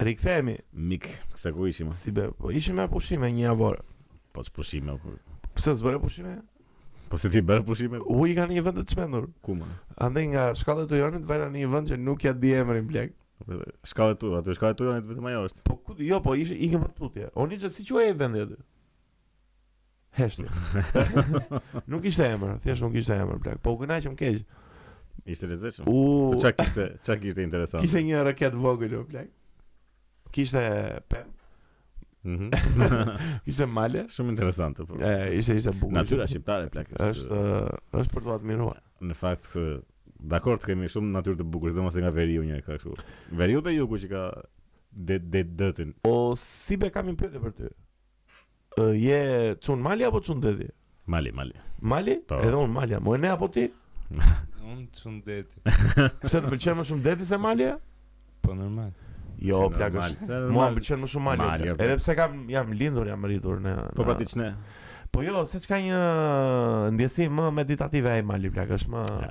Rikthehemi. Mik, pse ku ishim? Sibe, po ishim me pushime një javor. Po te pushimet. Po. Pse s'bëre pushime? Po se ti bërë pushime? U ika në një vend të çmendur. Ku më? Andaj nga shkallët e Tujanit vajta në një vend që nuk ja di emrin plak. Shkallët e Tu, aty shkallët e Tujanit vetëm ajo është. Po ku jo, po ishte ikën përtutje. Joni, si quhej vendi aty? Heshtje. nuk ishte emër, thjesht nuk ishte emër plak. Po u kënaqëm keq. Ishte i lezetshëm. Po ça kishte, ça kishte interesant. Kishte një rrëke të vogël o plak. Kishte pemë. Mhm. Kishte male. Shumë interesante po. E, ishte ishte bukur. Natyra shqiptare plak. Është është për të admiruar. Në fakt dakord kemi shumë natyrë të bukur, sidomos nga veriu që ka kështu. Veriu dhe jugu që ka de de detin. O Sibe kam një pyetje për ty. Ë, je çun mali apo çun deti? Mali, mali. Mali? Po. Edhe unë mali. Mo ne apo ti? Unë çun deti. Pse të pëlqen më shumë deti se mali? Po normal. Jo, O plak. normal. Se Mua normal. më pëlqen më shumë mali. Mali, plak. okay. Edhe pse kam jam lindur, jam rritur në. Po në- pra ti ç'ne? Po jo, se ç'ka një ndjesi më meditative ai mali plak, është më Ja.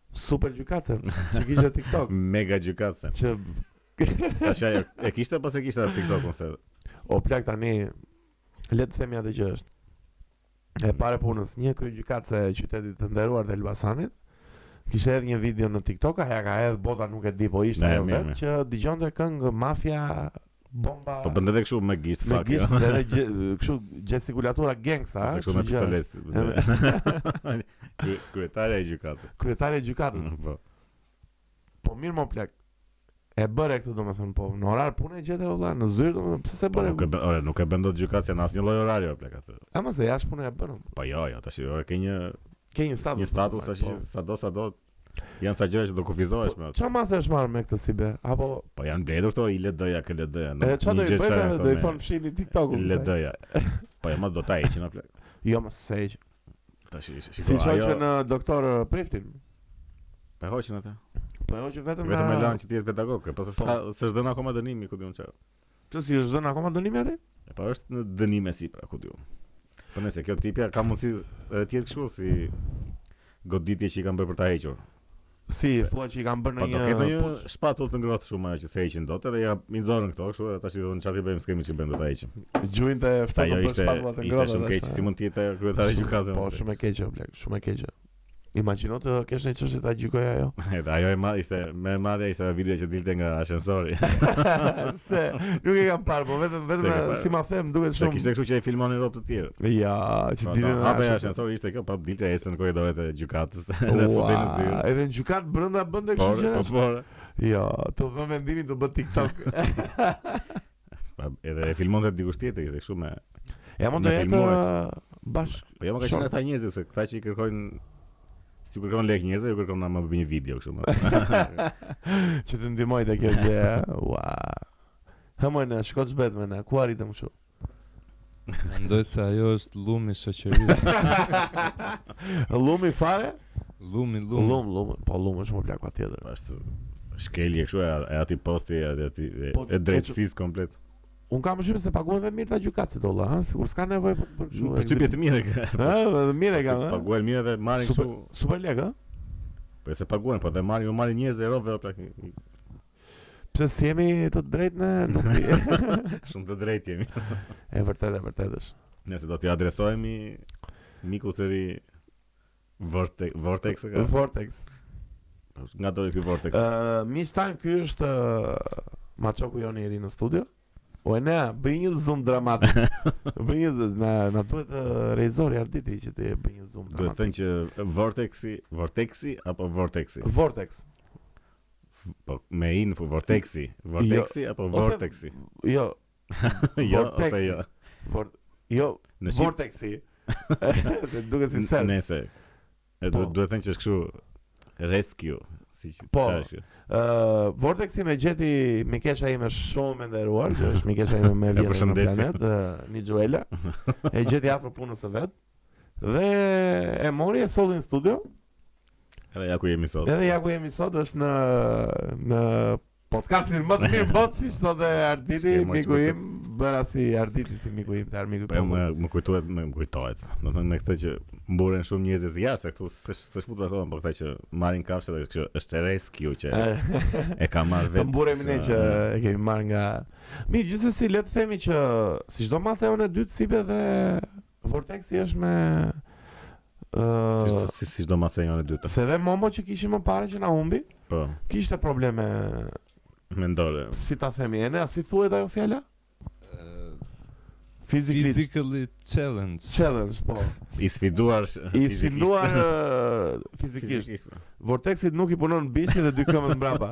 Super gjykatëse që kishte TikTok. Mega gjykatëse. Që Tash ajo e kishte pas e kishte TikTok ose. O plak tani le të themi atë që është. E para e punës, një kryegjykatëse e qytetit të nderuar të Elbasanit, kishte edhe një video në TikTok, a e ka edhe bota nuk e di, po ishte ajo vetë, që dëgjonte këngë mafia bomba. Po bënte edhe kështu me gisht fak. Me gisht jo. edhe gjë, kështu gjestikulatura gangsta, ha. Kështu me pistolet. Kryetarja e gjykatës. Kryetarja e gjykatës. Po. Po mirë më plak. E bëre këtë domethënë po në orar pune e gjete valla në zyrë domethënë pse s'e po, bëre? Po, nuk e bën, ore, nuk e bën dot gjykatja në asnjë lloj orari o plak atë. Ama as jashtë pune e bën. Po jo, jo, tash ore ke një ke një status. Një status tash po. sado sado Janë ca gjëra që do kufizohesh po, me atë. Çfarë masë është marrë me këtë Sibe? Apo po janë mbledhur këto ILD-ja, KLD-ja. E çfarë do i bëjnë? Do i thonë fshini TikTok-un. ILD-ja. Po a do ta heqin apo? Jo, mo s'e heq. Tash i shikoj. Siç hoqën doktor uh, Priftin. Po e hoqën atë. Po e hoqën vetëm vetëm e lanë që ti je pedagog, po se po. s'është dhënë akoma dënimi ku di unë çfarë. Pse s'i është dhënë akoma dënimi atë? E pa po, është në gjykim e sipër ku di unë. Po nëse kjo tipja ka mundësi edhe të jetë kështu si goditje që i kanë bërë për ta hequr. Si thua që i kanë bërë në po, një Po do ketë një shpatull të ngrohtë shumë ajo që s'e heqin dot edhe ia nxorën këto kështu edhe tash i thonë çfarë bëjmë s'kemi ç'i bëjmë do ta heqim. Gjunin të ftohtë për shpatulla të ngrohta. Ishte shumë keq si mund të jetë kryetare e gjykatës. Po shumë e keqe o plak, shumë e keqe. Imagjino të kesh një çështje ta gjykojë ajo. Edhe ajo e madh ishte më e madhe ishte ajo video që dilte nga ashensori. Se nuk e kam parë, po vetëm vetëm si ma them, duket shumë. Kishte kështu që e filmonin robë të tjerë. Ja, që po, dilte nga ashensori. ashensori ishte kjo, pa dilte ecte në korridoret e gjykatës. Edhe futej në zyrë. Edhe në gjykatë brenda bënte kështu gjëra. Po, po. Ja, të vë mendimin të bën TikTok. Pa, edhe e filmonte dikush tjetër, ishte kështu me... Ja mund të jetë bashkë... Po ja jo, më ka qenë këta njerëzit, se këta që i kërkojnë... S'i kërkon lek njerëzve, u kërkon më bëj një video, kështu më... që të ndihmoj te kjo gjë, ua... Hëmojnë, shkot zbet me në, ku arritëm kështu? Mendoj se ajo është llumi i shoqërisë. llumi fare? Llumi, llumi. Llum, llum, po llum është më plak patjetër. Po ashtu. Shkelje kështu e atij posti e asaj e, po, e drejtësisë komplet. Unë kam shumë se paguhen dhe mirë këta gjykatësit të olla, ha, sikur s'ka nevojë për për kështu. Për typje të mirë ka. Ha, dhe mirë e kanë. Paguhen mirë dhe marrin kështu. Super, super lekë, ha. Po se paguhen, po dhe marrin, u marrin njerëz dhe rrobë plak. Pse s'jemi të drejtë ne nuk di. Shumë të drejtë jemi. e vërtetë, e vërtetë është. Nëse do t'i adresohemi mikut të ri Vortex, Vortex e ka. Vortex. Po, nga do t'i thotë Vortex. Ë, uh, miqtë tanë ky është uh, Maçoku ynë i ri në studio. O e ne, bëj një zoom dramatik. bëj një zoom, na, na duhet uh, regjisori Arditi që të bëj një zoom dramatik. Duhet thënë që Vortexi, Vortexi apo Vortexi? Vortex. Po me i në vorteksi, jo, vorteksi jo, apo vorteksi? Ose, jo. jo, vorteksi. ose jo. Vor, jo, në shqip... vorteksi. Se duket si sërë. Nejse. Edhe po. duhet thënë që është kështu rescue. Siç thashë po, që uh, vorteksin e gjeti Mikesha ime shumë e nderuar, që është Mikesha ime më e vjetër në planet, uh, Nixhuela, e gjeti afër punës së vet, Dhe e mori e solli në studio. Edhe ja ku jemi sot. Edhe ja ku jemi sot është në në podcastin më të mirë në botë siç thotë dhe Arditi miku im bëra si Arditi si miku im t'armiku po më më kujtohet më kujtohet do të thënë me këtë që mburren shumë njerëzit jashtë se këtu s'është futur akoma por këta që marrin kafshë dhe kjo është reskju që e ka marrë vetë mburremi ne që e kemi marrë nga mi gjithsesi le të themi që si çdo mace e dytë sepse dhe Vortexi është me si uh, si çdo mace jona e dytë. Se dhe Momo që kishim më parë që na humbi. Po. Kishte probleme mendore. Si ta themi, edhe si thuhet ajo fjala? Physically, physically challenged. Challenged, po. I sfiduar I sfiduar fizikisht. Vortexit nuk i punon bishti dhe dy këmbët mbrapa.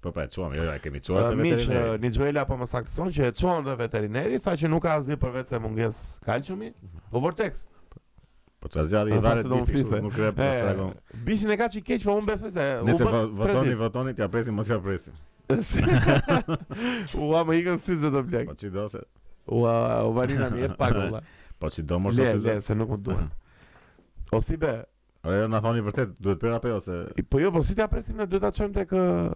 Po pra, çuam, jo, e kemi çuar te veterineri. Miq, Nixuela po më saktëson që e çuan te veterineri, tha që nuk ka asgjë përveç se mungesë kalciumi. Po vortex. Po ça zgjati i varet ti kështu nuk rrep pas ragon. Bishin e ka çikë keq, po unë besoj se u Nëse votoni, votoni, t'ja presim, mos ja presim. Ua, më ikën syzet blek. Po që do se... Ua, u varina mirë, pagolla. Po që do mërë të sytë. Le, le, se nuk më duhen. O si be, Ore, na thoni vërtet, duhet bërë apo jo se Po jo, po si t'ja presim ne duhet ta çojmë tek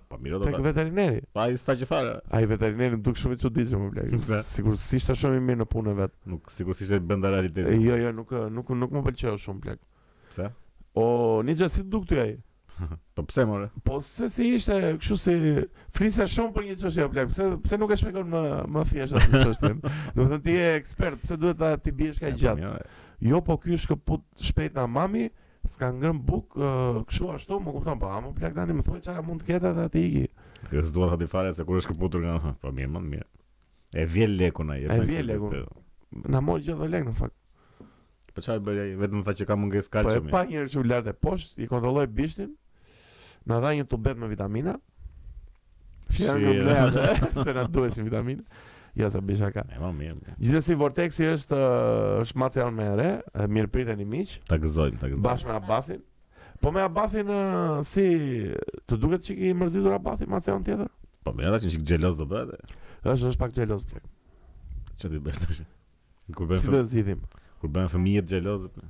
po mira do tek veterineri. Po ai s'tha që fare. Ai veterineri më duk shumë i çuditshëm më blek. Pse? Sikur s'ishte shumë i mirë në punën e vet. Nuk sikur s'ishte brenda realitetit. Jo, jo, nuk nuk nuk më pëlqeu shumë blek. Pse? O, Ninja si të duk ty ai? Po pse more? Po se si ishte kështu si fliste shumë për një çështje apo pse pse nuk e shpjegon më më thjesht atë çështjen. Do të thënë ti je ekspert, pse duhet t'i biesh kaq gjatë? Jo po ky shkëput shpejt na mami, s'ka ngrën bukë kështu ashtu, më kupton po, amë plak tani më thuaj çfarë mund të ketë edhe të iki. Jo s'dua ta di fare se kur është këputur nga, po mirë, më mirë. E vlen lekun ai, e vlen lekun. Na mor gjithë ato lekë në fakt. Po çfarë bëri ai? Vetëm tha që ka mungesë kalciumi. Po e pa një herë kështu lart e poshtë, i kontrolloi bishtin. Na dha një tubet me vitamina. Fjerë nga mlejate, se na duheshin vitamina. Ja, sa bëj shaka. E, ma mirë, mirë. Gjithsesi Vortexi është, është macja më e re, mirëpriteni miq. Ta gëzojmë, ta gëzojmë. Bashkë me Abathin. Po me Abathin, si të duket, çikë i mërzitur Abathi me macen tjetër? Po me edhe çikë xheloz do bëhet. është, është pak xheloz, blek. Që ti bëhet është? Kur bën si do ta zgjidhim? Kur bëhen fëmijët xhelozë. Po,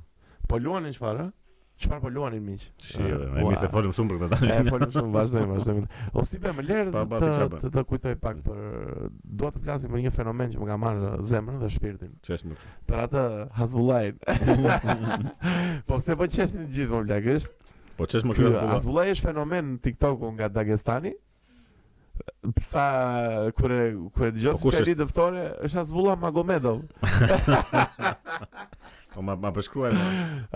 po luanin çfarë? Çfarë po luanin miq? Shi, ejani se folëm shumë për këtë tani. E folëm shumë, vazhdojmë, vazhdojmë. O si më lër të, të, të, të kujtoj pak për dua të flasim për një fenomen që më ka marrë zemrën dhe shpirtin. Qesh më. Për atë Hazbullajn. po se po qeshni të gjithë më blek, është Po qesh më këtu. Hasbullaj është fenomen TikTok-u nga Dagestani. Sa kur e kur e dëgjoj po, si fjalë dëftore, është Azbullah Magomedov. Po ma ma përshkruaj më.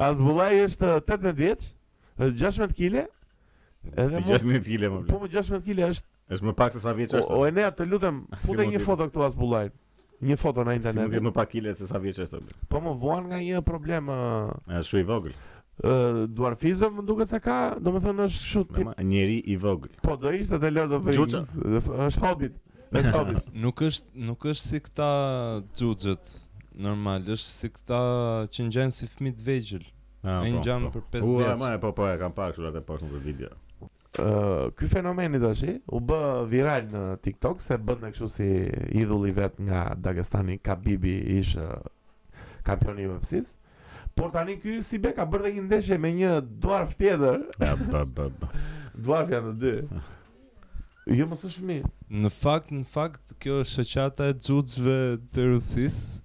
Azbullah është 18 vjeç, është 16 kg. Edhe 16 kg më. Po 16 kg është. Është më pak se sa vjeç është. O, o Enea, të lutem, futë një foto këtu Azbullahit. Një foto në internet. Si mund të ketë më pak kile se sa vjeç është atë? Po more vuan nga një problem. Është shumë i vogël. Ë duarfizëm më duket se ka, domethënë është kështu tip. Njeri i vogël. Po do ishte te Lord of the Rings. Është hobit. Është hobit. Nuk është nuk është si këta xhuxhët normal, është si këta që ngjajn si fëmijë të vegjël. Ai ah, po, ngjan po. për 5 vjeç. Ua, po po e kam parë kështu lart e poshtë në video. Ky fenomeni tashi u bë viral në TikTok se bënte kështu si idhulli vet nga Dagestani Kabibi ish kampioni i UFC-s. Por tani ky si be ka bërë dhe një ndeshje me një dwarf tjetër. Ja, ba, ba, ba. Dwarf janë të dy. Jo mos qesh mi. Në fakt, në fakt, kjo është shoqata e xhuxhve të Rusisë.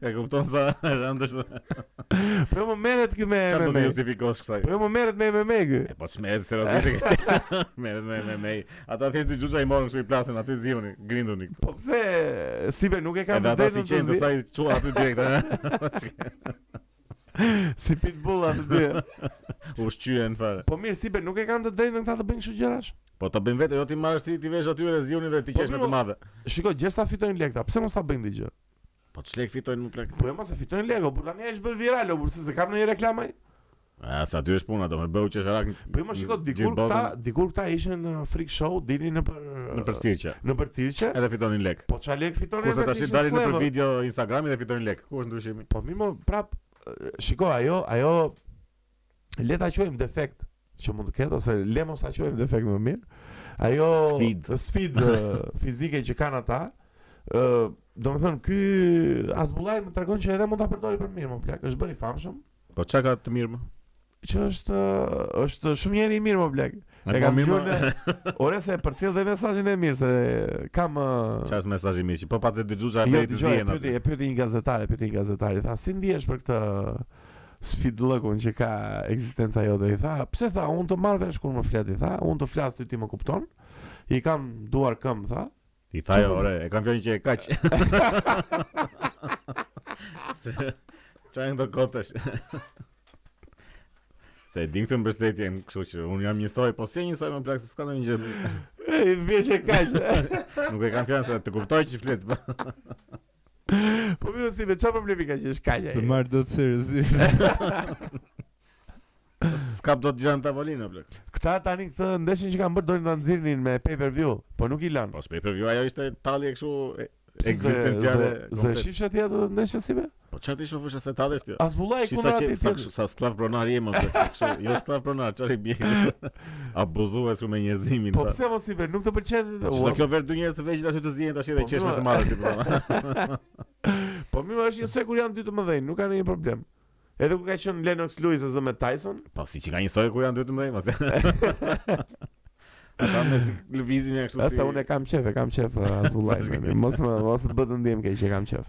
E kupton sa e rëndë është. Po jo, më merret ky me me. Çfarë do të justifikosh këtë? Po jo, më merret me me me ky. E po çmerr se rasti se këtë. Merret me me me. Ata thjesht dy xhuxha i morën kështu i plasën aty zihuni, grinduni. Po pse si be nuk e kanë vetë. Ata si qentë sa i çuan aty direkt. Si pitbull aty dy. U shqyen fare. Po mirë, si be nuk e kanë të drejtën këta të bëjnë kështu gjërash. Po ta bëjnë vetë, jo t'i marrësh ti t'i vësh aty dhe zihuni dhe ti po qesh me të madhe. Shiko, gjersa fitojnë lek ata, pse mos ta bëjnë atë gjë? Po ç'lek fitojnë më plak. Po mos e fitojnë lekë, por tani është bërë viral, po se ka ndonjë reklamë. Ja s'aty është puna, do me bo qesharak. Po më shikoj dikur këta, dikur këta ishin në freak show, dilnin nëpër nëpër cirqe. Nëpër cirqe. Edhe fitonin lek. Po ça lek fitonin? Kurse tash dalin nëpër video Instagrami dhe fitojnë lek. Ku është ndryshimi? Po më prap shikoj ajo, ajo le ta quajmë defekt që mund të ketë ose le mos ta quajmë defekt më mirë. Ajo sfidë sfid, fizike që kanë ata, ë, uh, domethënë ky Hasbullai më tregon që edhe mund ta përdori për mirë, më plak, është bërë i famshëm. Po çka ka të mirë më? Që është është shumë njeri i mirë më plak. E po kam mirë. Ore se përcjell dhe mesazhin e mirë se kam Çfarë është mesazhi i mirë? Po pa të dëgjuar atë jo, të zihen. E pyeti, e pyeti një gazetar, e pyeti një gazetar, i tha si ndihesh për këtë sfidëllëkun që ka ekzistenca jote i tha pse tha unë të marr vesh kur më flet i tha unë të flas ty ti më kupton i kam duar këmbë tha I tha jo, ore, e kam fjalën që je kaq. Çfarë janë këto kotësi? Se e di këtë mbështetjen, kështu që unë jam njësoj, po si je njësoj më plak, se s'ka ndonjë gjë. e vjen që je kaq Nuk e kam fjalën se të kuptoj që flet. Po mirë si me çfarë problemi ka që është kaq ai. S'të marr dot seriozisht. S'kap dot gjënë në tavolinë apo. Këta tani këtë ndeshjen që kanë bërë donin ta nxirrnin me pay per view, po nuk i lanë. Po pay per view ajo ishte tallje kështu ekzistenciale. S'e shihje ti atë ndeshje si be? Po çfarë t'i shohësh se tallje është ti? Hasbullai ku na ti? Sa sa skllavopronarë jemi atë. Kështu, jo skllavopronar, çfarë bie. Abuzues me njerëzimin. Po pse mos i bën? Nuk të pëlqen. Po ç'është kjo vë dy njerëz të vegjël aty të zihen tash edhe po, qesh me të madhe si po. Po mirë është njësoj kur janë dy të mëdhenj, nuk ka ndonjë problem. Edhe kur ka qenë Lennox Lewis e zëmë me Tyson? Po si qenka njësoj kur janë dy të mëdhenj, mos. Ata me lëvizin e kështu si. Ja se unë kam qef, kam qef uh, Hasbullain. mos më mos bë të ndiem keq që kam qef.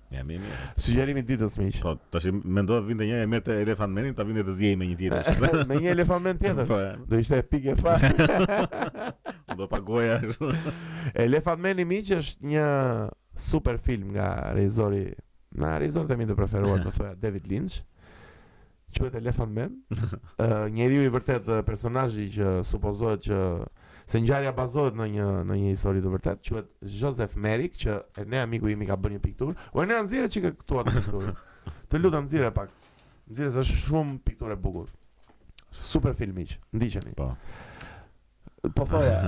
Ja, mirë, mirë. është. Sugjerim i ditës miq. Po, tash mendova të vinte një e merrte Elefant Manin, ta vinte të zihej me një tjetër. kështu. Me një Elefant Man tjetër. Po, ja. Do ishte epik e pa. Unë do pagoja kështu. Elefant Mani miq është një super film nga regjizori nga regjizorët e mi të preferuar të thoja David Lynch. Quhet Elefant Man. uh, njeriu i vërtet dhe personazhi që supozohet që se ngjarja bazohet në një në një histori të vërtetë, quhet Joseph Merrick që edhe Enea miku im i ka bërë një pikturë. O Enea nxirre çik këtu atë pikturë. Të lutem nxirre pak. Nxirre se është shumë pikturë e bukur. Super film miq, ndiqeni. Po. Po thoja,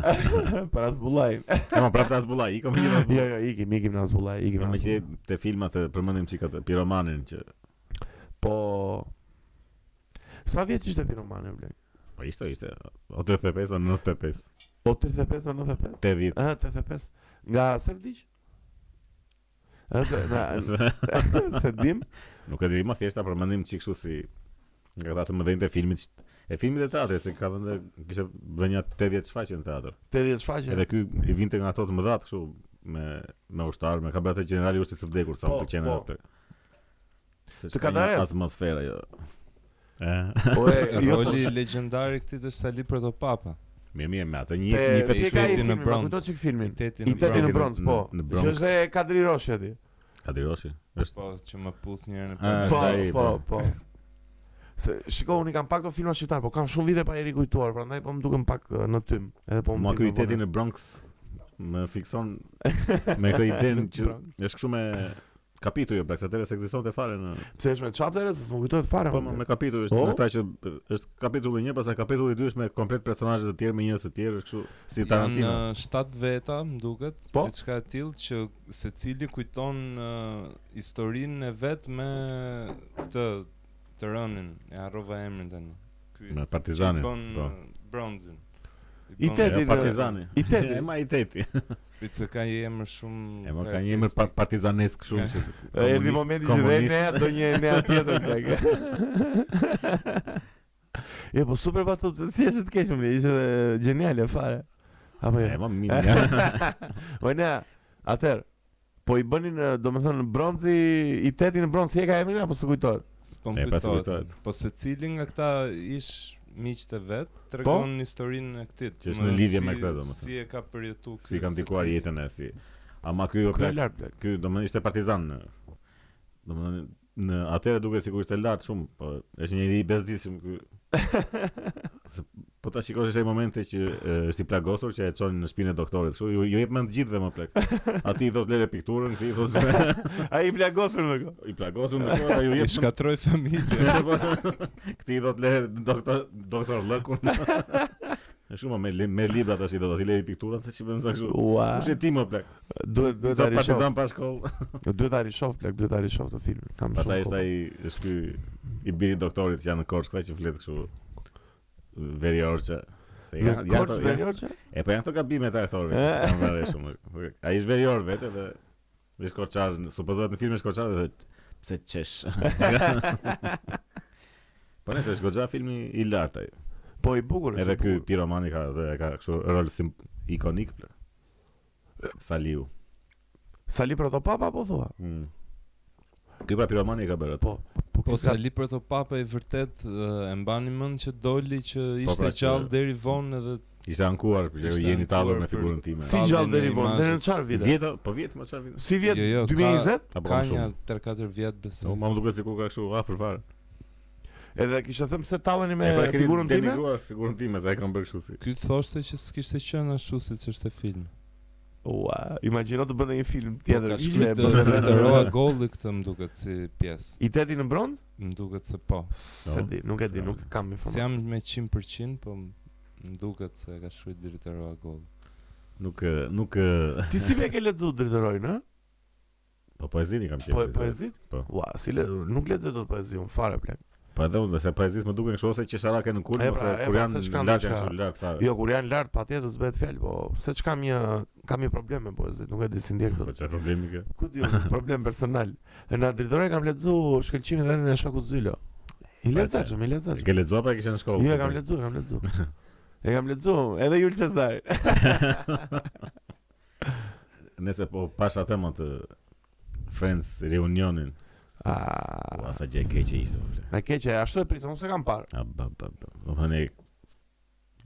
për Hasbullain. E ma prapë te Hasbullai, ikim nga Hasbullai. Jo, jo, ikim, ikim nga Hasbullai, ikim nga Hasbullai. Meqë te filmat ta përmendim çik këtë Pirro Manin që Po Sa vjeç ishte Pirro Mani Bled? Po ishte, ishte. 85 a 95. Po 85 a 95? 80. Ah, 85. Nga Sevdiq? As ne s'e dimë. Nuk e di më thjesht ta përmendim çik kështu si nga ata të mëdhenjtë e filmit e filmit e teatrit se ka vënë kishte vënë nja 80 shfaqje në teatër. 80 shfaqje. Edhe ky i vinte nga ato të mëdha kështu me me ushtarë, me ka bërë atë Gjenerali i ushtrisë të vdekur sa po, pëlqen po. atë. Të Kadaresë. Atmosfera jo. Po e jo, roli po- legjendar i këtij është Sali Protopapa. Mirë, mirë, me atë në në I teti i teti në bronz. Ma kujto çik filmin. I teti në bronz, po. Që është edhe Kadri Roshi aty. Kadri Roshi. Është po që më puth një herë në ah, po, po, po, po. Se shiko unë i kam parë këto filma shqiptarë, po kam shumë vite pa i rikujtuar, prandaj po më duken pak eh, në tym. Edhe po më kujton të Tetin në bronz. Më fikson me këtë idenë që është kështu me Kapituj, o Bled se atëherë s'ekzistonte fare në Pse është me chapter se s'më kujtohet fare. Po më me kapituj është po? me këto që është kapitulli 1, pastaj kapitulli 2 është me komplet personazhe të tjerë, me njerëz të tjerë, është kështu si Tarantino. Në 7 veta, më duket, po? diçka e tillë që secili kujton uh, historinë e vet me këtë Të rënin, e harrova emrin tani. Ky me partizanin. Që bën po. bronzin. I teti jo, Partizani. I teti. Ema i teti. Prit se ka një emër shumë. Ema ka një emër partizanesk shumë që. Ai në momentin që vjen Enea do një Enea tjetër te kjo. Je po super batutë si është të keqëm, ishte geniale fare. Apo jo. Ema mirë ja. Po Enea, atëherë Po i bënin, domethënë bronzi i teti në bronz, si e ka emrin apo s'të kujtohet? S'po më kujtohet. Po secili nga këta ish miqtë e vet po? tregon po? historinë e këtij. Që është në lidhje si, me këtë domethënë. Si e ka përjetu këtë? Si ka ndikuar jetën e tij? Ama ky ky ky domethënë ishte partizan. Domethënë Atëherë duket sikur ishte lart shumë, po është një i bezdisshëm ky. po ta shikosh është ai momenti që është i plagosur që e çon në shpinën e doktorit. Kështu ju, ju jep mend gjithve më plak. Atij i thot lëre pikturën, ti i thot ai i plagosur me kë. I plagosur me kë, u jep. Shkatërroi familjen. Këtij i thot lëre doktor doktor llëkun. Është shumë me me libra tash i do të lejë pikturat se çfarë bën sa kështu. Ku je ti më plak? Duhet duhet ta rishof. Partizan pa shkollë. Jo, duhet ta rishof, plak, duhet ta rishof atë filmin. Kam shumë. Pastaj është ai, është ky i biri doktorit që janë në Korçë, këta që flet kështu veriorçe. Ja, ja, ja, e po janë këto gabime të aktorëve. Kam vënë shumë. Ai është verior vetë dhe s'është korçar, supozohet në film një korçar dhe pse qesh. Po nejse është goxha film i lartë ai. Po i bukur. Edhe ky piromani ka dhe ka kështu rol si ikonik. Ple. Saliu. Sali Protopapa po thua? Mm. Ky pra piromani ka bërë. Po. Po, po Sali Protopapa i vërtet e mbani mend që doli që po, ishte pra, gjallë deri vonë edhe ishte ankuar për që jeni tallur me figurën time. Si gjallë deri vonë, deri në çfarë vite? Vjet, po vjet në çfarë vite? Si vjet? 2020? Jo, jo, ka një 3-4 vjet besoj. Po, më duket sikur ka kështu afër fare. Edhe kishte thënë pse talleni me pra figurën time. Ne kemi figurën time, s'e kam bërë kështu si. Ky thoshte që s'kishte qenë ashtu siç është film. Ua, imagjino të bënte një film po, tjetër. Po, ka shkruajtur Dritëro Agolli këtë më duket si pjesë. I teti në bronz? Më duket se po. S'e di, nuk e di, nuk kam informacion. S'jam me 100%, po më duket se ka shkruar Dritëro Agolli. Nuk nuk Ti s'e ke lexuar Dritëroin, hë? Po poezinë i kam qejf. Po poezinë? Po. Ua, s'i le, nuk lexoj dot poezi unë fare plak. Po edhe unë, se poezitë më duken kështu ose qesharake në kulm ose pra, pra, kur janë të larta janë shumë lart fare. Jo, kur janë lart patjetër s'bëhet fjalë, po seç kam një kam një problem me poezitë, nuk e di s'i ndjej. Po çfarë problemi ke? Ku di, problem personal. Unë nga Dritëroi kam lexu shkëlqimin dhe rënien e shokut Zylo. I pra, lexoj, i lexoj. Ke lexuar apo e kishe në shkollë? Jo, kam lexuar, kam lexuar. E kam lexuar, edhe Jul Cezar. Nejse po pashë atë mo të Friends reunionin. A, Ua sa gjë e keqe ishte mo plak. e keqe, ashtu e prisa, unë s'e kam parë. A ba ba ba. Domethënë e-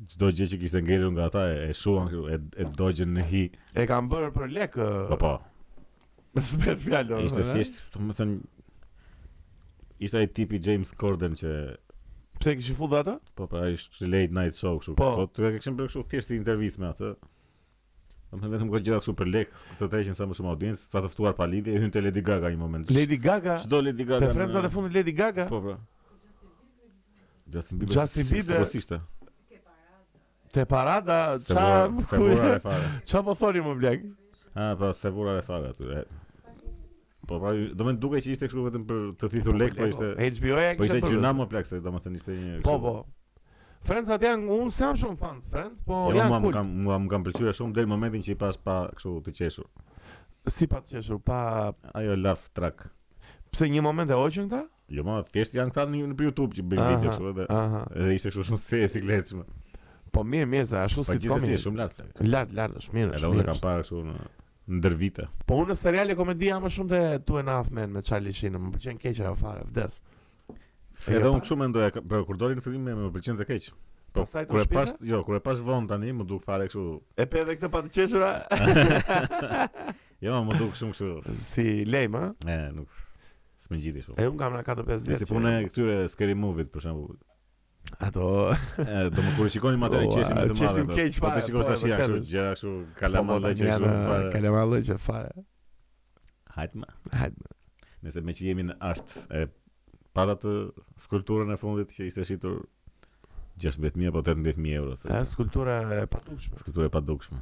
çdo gjë që kishte ngelur nga ata e, e shuan kështu, e, e dogjën në hi. E kanë bërë për lek. Po po. S'bëhet fjalë. do Ishte thënë, e? thjesht, domethënë ishte ai tipi James Corden që Pse e kishin futur ata? po pra ishte late night show kështu. Po. Po aty e kishin bërë kështu thjesht si intervistë me atë. Domethënë vetëm gjëra kështu për lek, të tërheqin sa më shumë audiencë, ca të ftuar pa lidhje, hynte Lady Gaga një moment. Lady Gaga. Ç'do Lady Gaga. Te Friendsa në fund Lady Gaga. Po po. Justin Bieber. Justin Bieber. Po ishte. Te parada, ça ku. Ça po thoni mo plak? Ah, po s'e vura re fare aty. Po pra, do më dukej që ishte kështu vetëm për të thithur lek, po, po ishte. HBO-ja po ishte gjynah mo plak se domethënë ishte një kështu. Po po. Friends atë janë, unë s'jam shumë fans i Friends, po jo, janë kult. Jo, më kam më kam pëlqyer shumë deri në momentin që i pashë pa kështu të qeshur. Si pa të qeshur, pa ajo laugh track. Pse një moment e hoqën këta? Jo mo, thjesht janë këta në në YouTube që bëjnë video kështu edhe. Edhe ishte kështu shumë e sikletshme. Po mirë, mirë, sa ashtu po si komi. Po gjithsesi shumë lart. Lart, lart, është mirë. Edhe unë kam parë kështu në ndër vite. Po unë seriale komedi jam më shumë te Two and a Half Men me Charlie Sheen, më pëlqen keq ajo fare, vdes. Edhe unë kështu mendoj, po kur doli në fillim më pëlqente keq. Po sa kur e pashë, jo, kur e pashë vonë tani më duk fare kështu. E pe edhe këtë pa të qeshura. Jo, më duk shumë kështu. Si lame, a? Ne, nuk. S'më ngjiti shumë. E unë kam ra 4-5 vjet. Si puna e këtyre scary movie për shembull. Ato domethënë kur shikonim atëherë qeshnim me të madhe. Qeshnim keq fare. Po të shikosh tash ashtu gjëra ashtu kalamallëqe janë fare. Kalamallëqe fare. Hajt mo. Hajt mo. Nëse meqë jemi në art e patë atë skulpturën e fundit që ishte shitur 16000 apo 18000 euro. Është skulptura e padukshme. Skulptura e padukshme.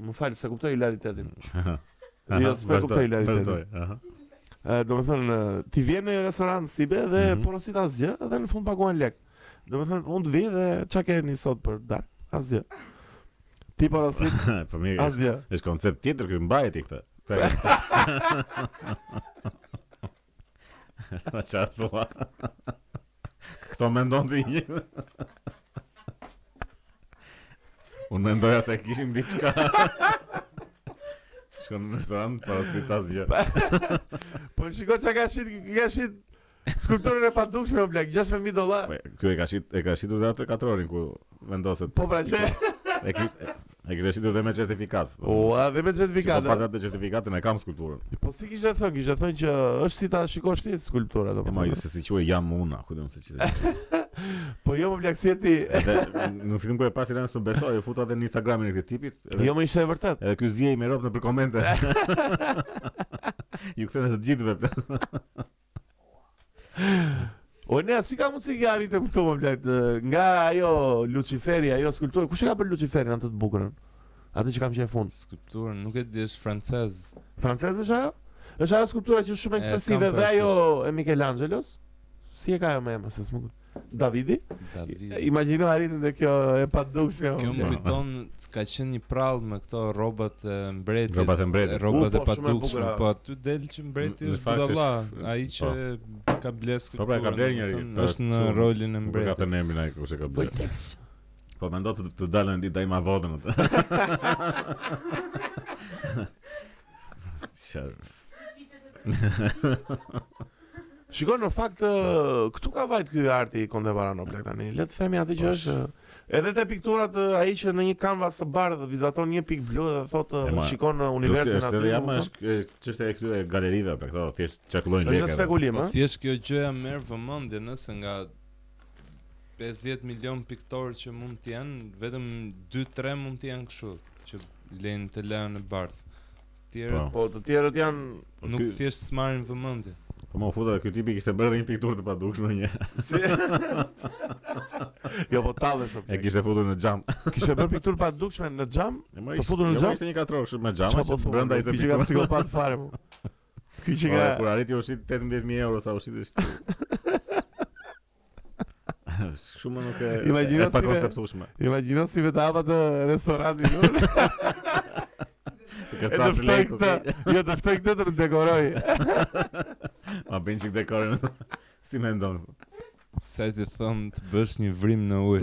Më fal, s'e kuptoj hilaritetin. Jo, s'po e kuptoj hilaritetin. Domethënë, ti vjen në një restorant si Besi dhe mhm. porosit asgjë dhe në fund paguan lek. Domethënë, unë do vij dhe ça keni sot për darkë, asgjë. Ti porosit, po asgjë. Është koncept tjetër kërë mbajti këtë. Në që atë thua Këtë mendon ti Unë mendoja se kishim diçka Shko në restorant porosit asgjë Po shiko që ka shit Ka shit Skulpturën e padukshme u ble 16.000 dollarë Kjo e ka shit E ka shit edhe atë katrorin ku vendoset Po pra që E kishte E kishte shitur dhe me certifikatë. Po, edhe me certifikatë. Si po po pate dhe certifikatën e kam skulpturën. Po si kishte thënë, kishte thënë që është si ta shikosh ti skulpturën apo. Po, se si quaj jam unë, ku do të thotë që. Po jo mo plak se ti. Në fillim kur e pashë le na s'u besoja, e futa edhe në Instagramin e këtij tipit. Edhe... Jo mo ishte e vërtetë. Edhe ky zihej me robtë nëpër komente. Ua kthente gjithëve. O ne si ka mundsi që arritëm këtu mo le nga ajo Luciferi, ajo skulptura. Kush e ka bërë Luciferin atë të bukurën? Atë që kam qenë fund. Skulpturën nuk e di, është francez. Francez është ajo? Është ajo skulptura që është shumë ekspresive dhe ajo e Michelangelos. Si e ka ajo mo emrin se s'më kujt. Davidi? Davidi. Imagjino arritin dhe kjo e padukshme. Kjo më kujton ka qenë një përrallë me këto rrobat e mbretit. Rrobat e mbretit. Rrobat e po, padukshme, po aty del që mbreti është budalla, ai po. që ka blerë këtu. Po pra ka blerë njëri. Është në rolin e mbretit. Ka thënë emrin ai kush e ka blerë. Po mendo ti të dalë një ditë ai ma vodën atë. Shër. Shikoj në fakt këtu ka vajt ky arti i kontemporan o plak tani. Le të themi atë që është edhe te pikturat ai që në një kanvas të bardhë vizaton një pikë blu dhe thotë unë shikoj universin aty. Është jam është çështje e këtyre galerive plak, thotë thjesht qarkullojnë lekë. Është spekulim, po, ëh. Thjesht kjo gjëja merr vëmendje nëse nga Pesëdhjetë milion piktorë që mund të jenë, vetëm 2-3 mund të jenë kështu, që lejnë telajon bardh. Të tjerët, po. po të tjerët janë po nuk ky... thjesht s'marrin vëmendje. Po më futa, ky tipi kishte bërë një pikturë të padukshme një. Si? jo, po tallë shumë. E kishte futur në xham. kishte bërë pikturë të padukshme në xham? Po futur në xham. Jo, ishte një katror shumë me xham, që po brenda ishte pikturë. psikopat fare? Ky që ka kur arriti u shit 18000 euro sa u shit ashtu. Shumë nuk e imagjino si e konceptueshme. Imagjino si vetë hap atë restorantin. Të kërca si lek. Jo të ftoj këtë të dekoroj. Ma bën çik dekorim. Si mendon? Ç'do të thotë të bësh një vrim në ujë.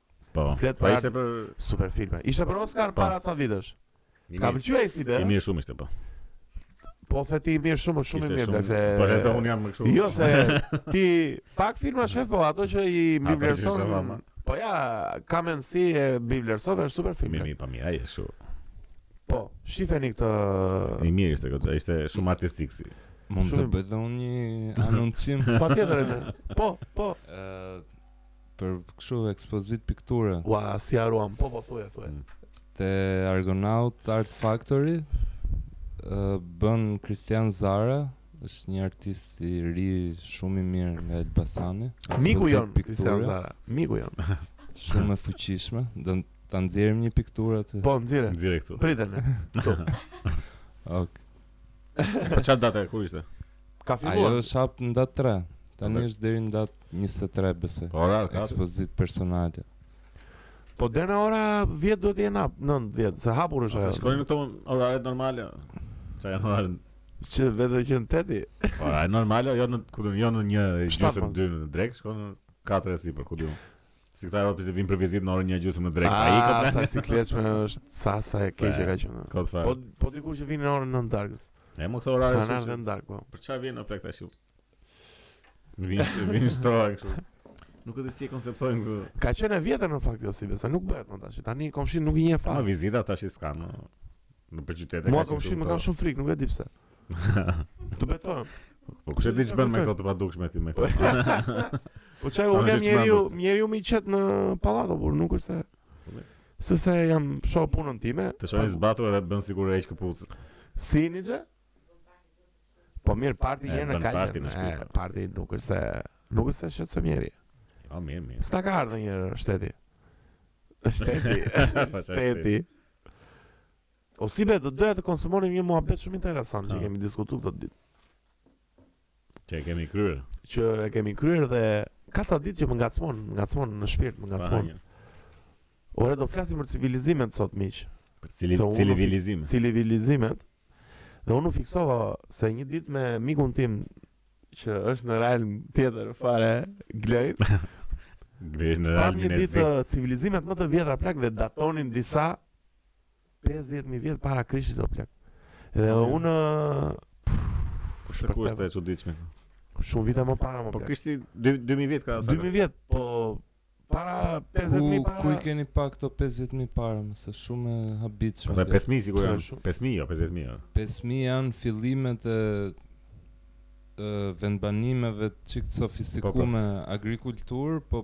Po. Flet po, për ishte për super filma. Ishte për Oscar po. para ca vitesh. Ka pëlqyer ai si be? I mirë shumë ishte po. Po the ti mirë shumë shumë mirë shumë... se Po nejse un jam më kështu. Jo se ti pak filma shef po ato që i mbivlerëson. Po ja, ka mundësi e mbivlerësoj është super film. Mirë, po mirë, ai është kështu. Po, shifeni këtë I mirë ishte këtë, ishte shumë artistik si. Mund të bëj dhe unë një njoftim. Patjetër. Po, po. Ëh, Për kështu ekspozit pikture. Ua, se harruam, po po thuje, thuje. Mm. Te Argonaut Art Factory bën Kristian Zara, është një artist i ri shumë i mirë nga Elbasani. Miku jon Kristian Zara, miku jon. Shumë e fuqishme, do ta nxjerrim një pikturë aty. Po, nxjerrë. Nxjerrë këtu. Prit ti. Këtu. Ok. Po çfarë data kur ishte? Ka filluar. Ajo është hap në datë 3. Tani është deri në datë 23 besoj. Po ora, ka ekspozit personale. Po deri në ora 10 duhet të jetë hap, 9, 10, se hapur është ajo. Shko në këto oraret normale. Çka janë oraret? Që vete që në tetë. Po orare normale, jo në kur jo në një gjysmë dy në drek, shkon në 4 e sipër, ku di un. Si këta robtë që vinë për vizitë në orën një gjysmë në drekë. Ah, Ai ikën. sa sikletshme është, sa sa e keq e ka qenë. Kot fare. Po po dikur që vinin në orën 9 darkës. E mo këto orare Kanë shumë. ardhur në darkë, po. Për çfarë vjen o plak tash? ju? Vin vin shtrohen kështu. Nuk e di si e konceptojnë këtë. Ka qenë e vjetër në fakt Josip, se nuk bëhet më tash. Tani komshin nuk i njeh Ma fare. vizita tashi s'ka. në- Në për qytete. Mua komshit më këto. kanë shumë frikë, nuk e di pse. Të betohem. Po kush e di ç'bën me këto të padukshme ti me këto. Po çaj unë jam njeriu, njeriu më i qetë në pallat apo nuk është se se se jam shoh punën time. Të shohin zbathur edhe bën sikur e heq këpucët. Si një gjë? Po mirë, parti je në kaq. Parti në shtëpi. Parti nuk është se nuk është se shëtë së mjeri. Jo, mirë, mirë. Sta ka ardhë një shteti. Shteti, shteti. O Sibe, do doja të konsumonim një muhabet shumë interesant që kemi diskutuar këto ditë. Që e kemi kryer. Që e kemi kryer dhe ka ca ditë që më ngacmon, më ngacmon në shpirt, më ngacmon. Ore do flasim për civilizimet sot miq. Për cili, so, civilizimet. Civilizimet. Dhe unë u fiksova se një ditë me mikun tim që është në realm tjetër fare Glej. Glej në rajnë një ditë civilizimet më të vjetra plak dhe datonin disa 50 mijë vjet para Krishtit o plak. Dhe oh, unë kjo është shumë e çuditshme. Shumë vite më para më. Po Krishti 2000 vjet ka sa? 2000 vjet, po para 50 mijë para. Ku i keni pa këto 50 mijë para, më është shumë e habitshme. Ata 5 mijë sigurisht janë. 5 mijë, jo 50 mijë. 5 mijë janë fillimet e vendbanimeve çik të sofistikuara po, po. me agrikulturë, po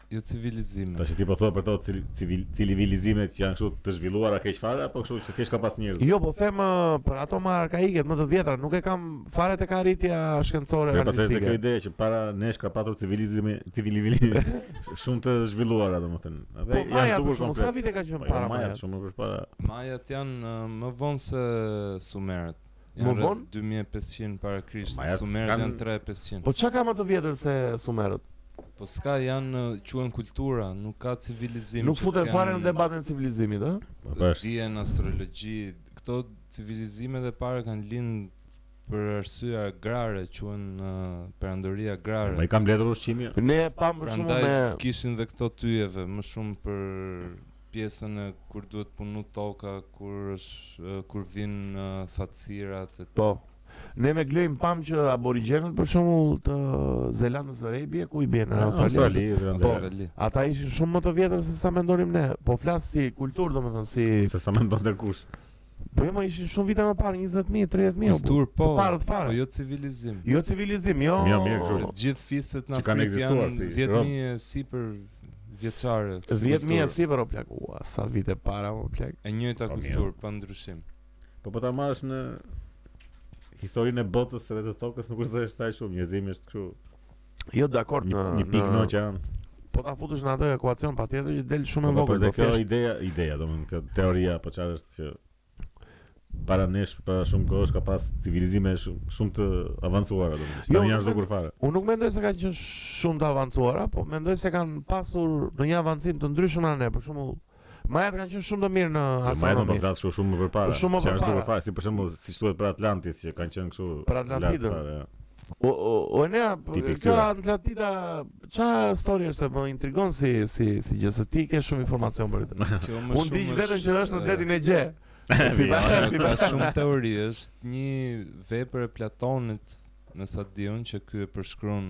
Jo civilizime. Tash ti po thua për ato civil civilizime që janë kështu të zhvilluara keq fare apo kështu që thjesht ka pas njerëz. Jo, po them për ato më arkaiket, më të vjetra, nuk e kam fare tek arritja shkencore apo artistike. Po pastaj është kjo ide që para nesh ka patur civilizime, civilizime shumë të zhvilluara domethënë. Dhe po, janë zhdukur komplet. Po sa vite ka qenë po, jo, para? Majat shumë më para. Majat janë më vonë se sumerët. Më vonë 2500 para Krishtit. Sumerët janë 3500. Po çka ka më të vjetër se Sumerët? Po s'ka janë quhen kultura, nuk ka civilizim. Nuk futen fare në debatin e civilizimit, ë? Po bash. Dije në astrologji, këto civilizimet e para kanë lind për arsye agrare, quhen perandori agrare. Po i kanë mbledhur ushqimin. Ne e pamë shumë, prandaj kishin dhe këto të yjeve, më shumë për pjesën e kur duhet punu toka kur është kur vin thatësirat e. Po. Ne me Glein pamë që aborigjenët për shembull të Zelandës së Re i bie, ku i bie në ah, Australi. Po, ata ishin shumë më të vjetër se sa mendonim ne. Po flas si kulturë domethënë si se sa mendonte kush. Po jo, më ishin shumë vite më parë, 20 mijë, 30 mijë. Kulturë po, po jo civilizim. Jo civilizim, jo. Mirë, mirë, kështu. Të gjithë fiset në Afrikë janë si, 10 mijë e sipër vjeçare. 10 mijë e sipër o plak, ua, sa vite para o plak. E njëjta kulturë, pa ndryshim. Po po ta marrësh në historinë e botës edhe të tokës nuk është se është aq shumë, njerëzimi është kështu Jo dakord në një pikë në oqean po ta futësh në atë ekuacion patjetër që del shumë e po, po, vogël. Po kjo është ideja, ideja, domethënë kjo teoria apo çfarë është që para nesh para shumë kohësh ka pas civilizime shumë shumë të avancuara domethënë. Jo, janë zhdukur fare. Unë nuk mendoj se kanë qenë shumë të avancuara, po mendoj se kanë pasur ndonjë avancim të ndryshëm nga ne, për shembull Majat kanë qenë shumë të mirë në astronomi. Majat kanë qenë shumë shumë më përpara. Shumë më përpara. Është zhdukur fare, si për shembull, siç thuhet për Atlantis që kanë qenë kështu. Për Atlantidën. O o o ne kjo Atlantida ça historie se më intrigon si si si gjë se ti ke shumë informacion për këtë. Kjo më shumë. Unë di vetëm që është në detin Egje. Si ka si ka shumë teori është një vepër e Platonit me sa di unë që ky e përshkruan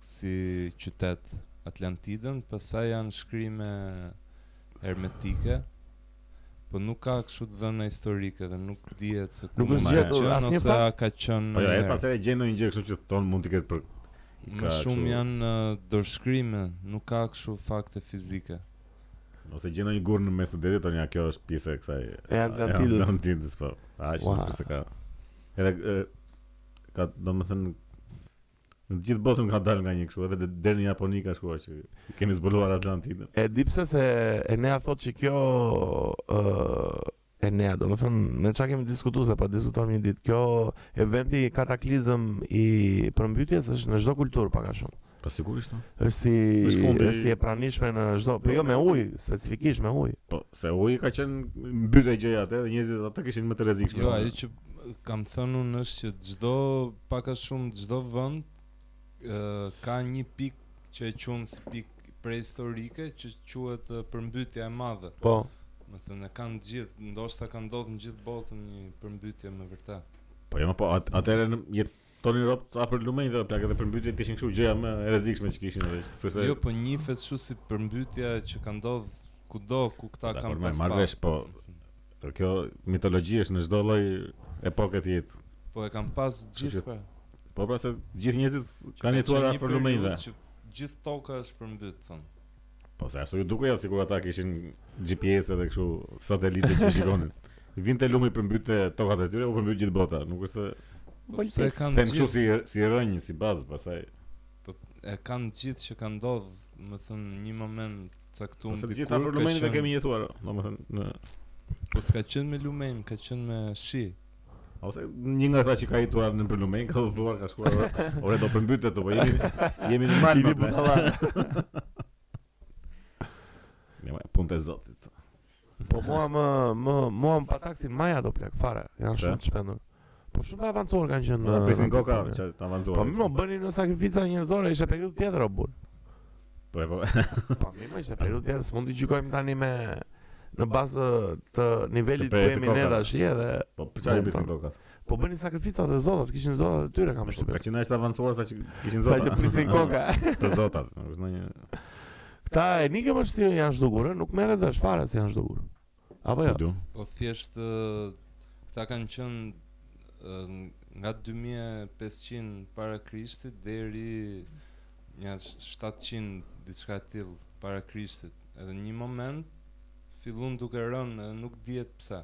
si qytet Atlantidën pastaj janë shkrime hermetike Po nuk ka kështu të dhëna historike dhe nuk dihet se ku nuk ka qenë asnjë fakt. Ose ka qenë. Po ja, pastaj e gjen ndonjë gjë kështu që thon mund të ketë për Më shumë janë dorëshkrime, nuk ka kështu fakte fizike. Ose gjen ndonjë gur në mes të detit, thonë ja kjo është pjesë e kësaj. E Atlantidës. Po, aq nuk se ka. Edhe ka domethënë Në gjithë botën ka dalë nga një kështu, edhe deri në Japoni ka shkuar që kemi zbuluar Atlantidën. E di pse se Enea thotë që kjo ë uh, Enea, domethënë, ne ça kemi diskutuar se po diskutonim një ditë, ky eventi kataklizmik i përmbytjes është në çdo kulturë pak a shumë. Po sigurisht. Është si është, fundi... është si e pranishme në çdo, po jo me ujë, specifikisht me ujë. Po, Se uji ka qenë mbyt e gjëja atë dhe njerëzit atë kishin më të rrezikshme. Jo, ajo që kam thënë unë është që çdo pak a shumë çdo vend ë ka një pikë që e quajmë si pikë prehistorike që quhet përmbytja e madhe. Po. Domethënë e kanë gjithë, ndoshta ka ndodhur në gjithë botën një përmbytje me vërtetë. Po jo, po atëherë ne jetë tonin robt afër lumenjve o plak edhe përmbytjet ishin kështu gjëja më e rrezikshme që kishin edhe sepse Jo, po njifet kështu si përmbytja që ka ndodh kudo ku këta kanë pas. Po më marr vesh, po kjo mitologji është në çdo lloj epoke të jetë. Po e kanë pas gjithë pra. Po pra se gjithë njerëzit kanë jetuar afër lumenjve. Gjithë toka është përmbyt thon. Po se ashtu iu dukej a sikur ata kishin GPS edhe kështu satelite që shikonin. Vinte lumi përmbytte tokat e tyre, u përmbyt gjithë bota. Nuk është se po se kanë gjithë kështu si si rënjë si bazë pastaj. Po e kanë gjithë që kanë ndodh, domethënë në një moment caktuar. Po se të gjithë afër lumenjve kemi jetuar, domethënë Po s'ka qenë me lumenj, ka qenë me shi. Ose një nga ata që ka jetuar në Lumen ka udhëtuar, ka shkuar ore, ore do përmbytet apo jemi jemi në mal me butalla. Ne më punte zotit. Po mua më më mua më pataksin majat o plak fare. Jan shumë të shpendur. Po shumë të avancuar kanë qenë. Po prisnin koka që të avancuar. Po më bënin sakrifica njerëzore, ishte periudhë tjetër o burr. Po e po. Po më ishte periudhë tjetër s'mund të gjykojmë tani me në bazë të nivelit ku jemi ne tash edhe po pse i bëti kokat. Po bënin sakrificat te zotat, kishin zotat e tyre kam përshtypje. Po, ka qenë aq të avancuar sa që kishin zotat. Sa që prisnin koka. Te zotat, nuk është ndonjë. Kta e nikë më shtirë janë zhdukur, nuk merret vesh fare se janë zhdukur. Apo jo? Ja. Po thjesht këta kanë qenë nga 2500 para Krishtit deri nja 700 diçka e tillë para Krishtit. Edhe një moment fillun duke rënë dhe nuk dihet pse.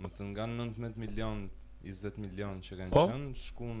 Më thënë nga 19 milion, 20 milion që kanë po? qenë, shkun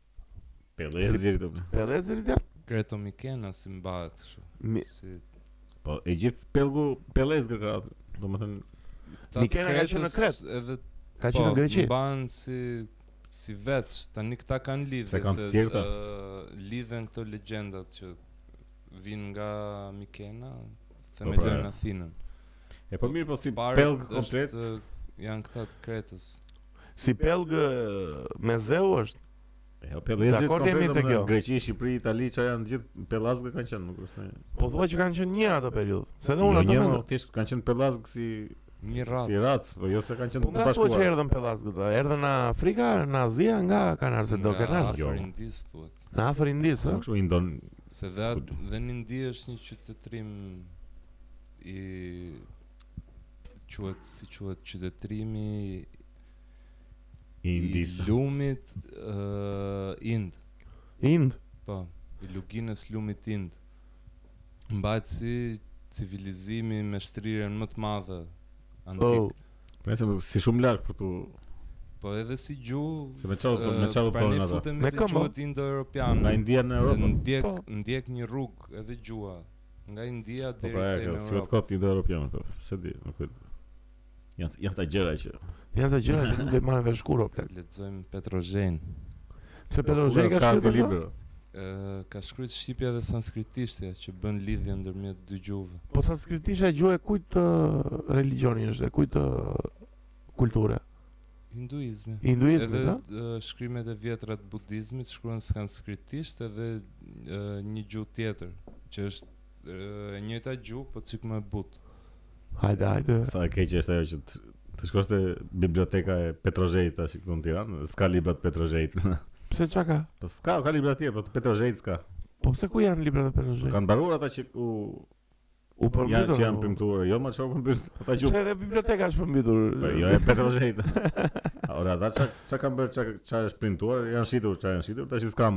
Pelezir do. Pelezir do. Kreto Mikenas si mbahet kështu. Mi... Si po e gjithë pellgu Pelezir ka, domethënë Mikena ka qenë në Kret. Edhe ka qenë në po, Greqi. Mbahen si si vete, tani këta kanë lidhje se kanë të të lidhen këto legjendat që vijnë nga Mikena, themelojnë po, pra, Athinën. E po mirë po si pellg komplet janë këta të Kretës. Si pellg Mesdheu është. Jo, pellg është komplet me kjo. Greqi, Shqipëri, Itali, çfarë janë gjithë pellazgë kanë qenë, nuk është. Po thua që kanë qenë një atë periudhë. Se dhe unë ato mendoj. Jo, thjesht kanë qenë pellazgë si një racë. Si racë, po jo se kanë qenë po të bashkuar. Po ku erdhën pellazgët, erdhën në Afrikë, në Azi, nga Kanar se do Kanar. Jo, Indis thuhet. Në Afër Indis, ëh. Kështu Indon. Se dhe dhe në Indi është një qytetrim i quhet si quhet qytetërimi i Indis. lumit uh, Ind. Ind. Po, i luginës lumit Ind. Mbahet si civilizimi me shtrirjen më të madhe antik. Oh. Pra se si shumë larg për tu Po edhe si gjuhë, se me çfarë do me çfarë do thonë ata. Me këmbë. Indo-Europian. Nga India në Europë. Ndjek po. ndjek një rrugë edhe gjuha. Nga India po, deri pra, te Europa. Po pra, thot Indo Europian ato. Se di, nuk e di. Jan janë ca gjëra që. Jan ca gjëra që nuk e merr vesh kurrë plak. Lexojm Petro Zhejin. Se Petro Zheji po, ka shkruar libra. Ë ka shkruar shqipja dhe sanskritishtja që bën lidhjen ndërmjet dy gjuhëve. Po sanskritishtja gjuhë e kujt religjioni është, e kujt kulture? Hinduizmi. Hinduizmi, po. Edhe shkrimet e vjetra të budizmit shkruhen sanskritisht edhe një gjuhë tjetër, që është e njëjta gjuhë, po çik më e butë. Hajde, hajde. Sa e keqe është ajo që të, të shkosh te biblioteka e Petro Zhejit tash këtu në Tiranë, s'ka libra të Petro Zhejit. Pse çka ka? Po s'ka, ka libra të tjerë, po të Petro Zhejit s'ka. Po pse ku janë librat e Petro Zhejit? Kanë mbaruar ata që u U përmbytur. Janë që janë printuar, jo më çfarë përmbytur. Ata që Pse edhe biblioteka është përmbytur. Po jo e Petro Zhejit. Ore ata ça ça kanë bërë, ça ça është printuar, janë shitur, ça janë shitur, tashi s'ka.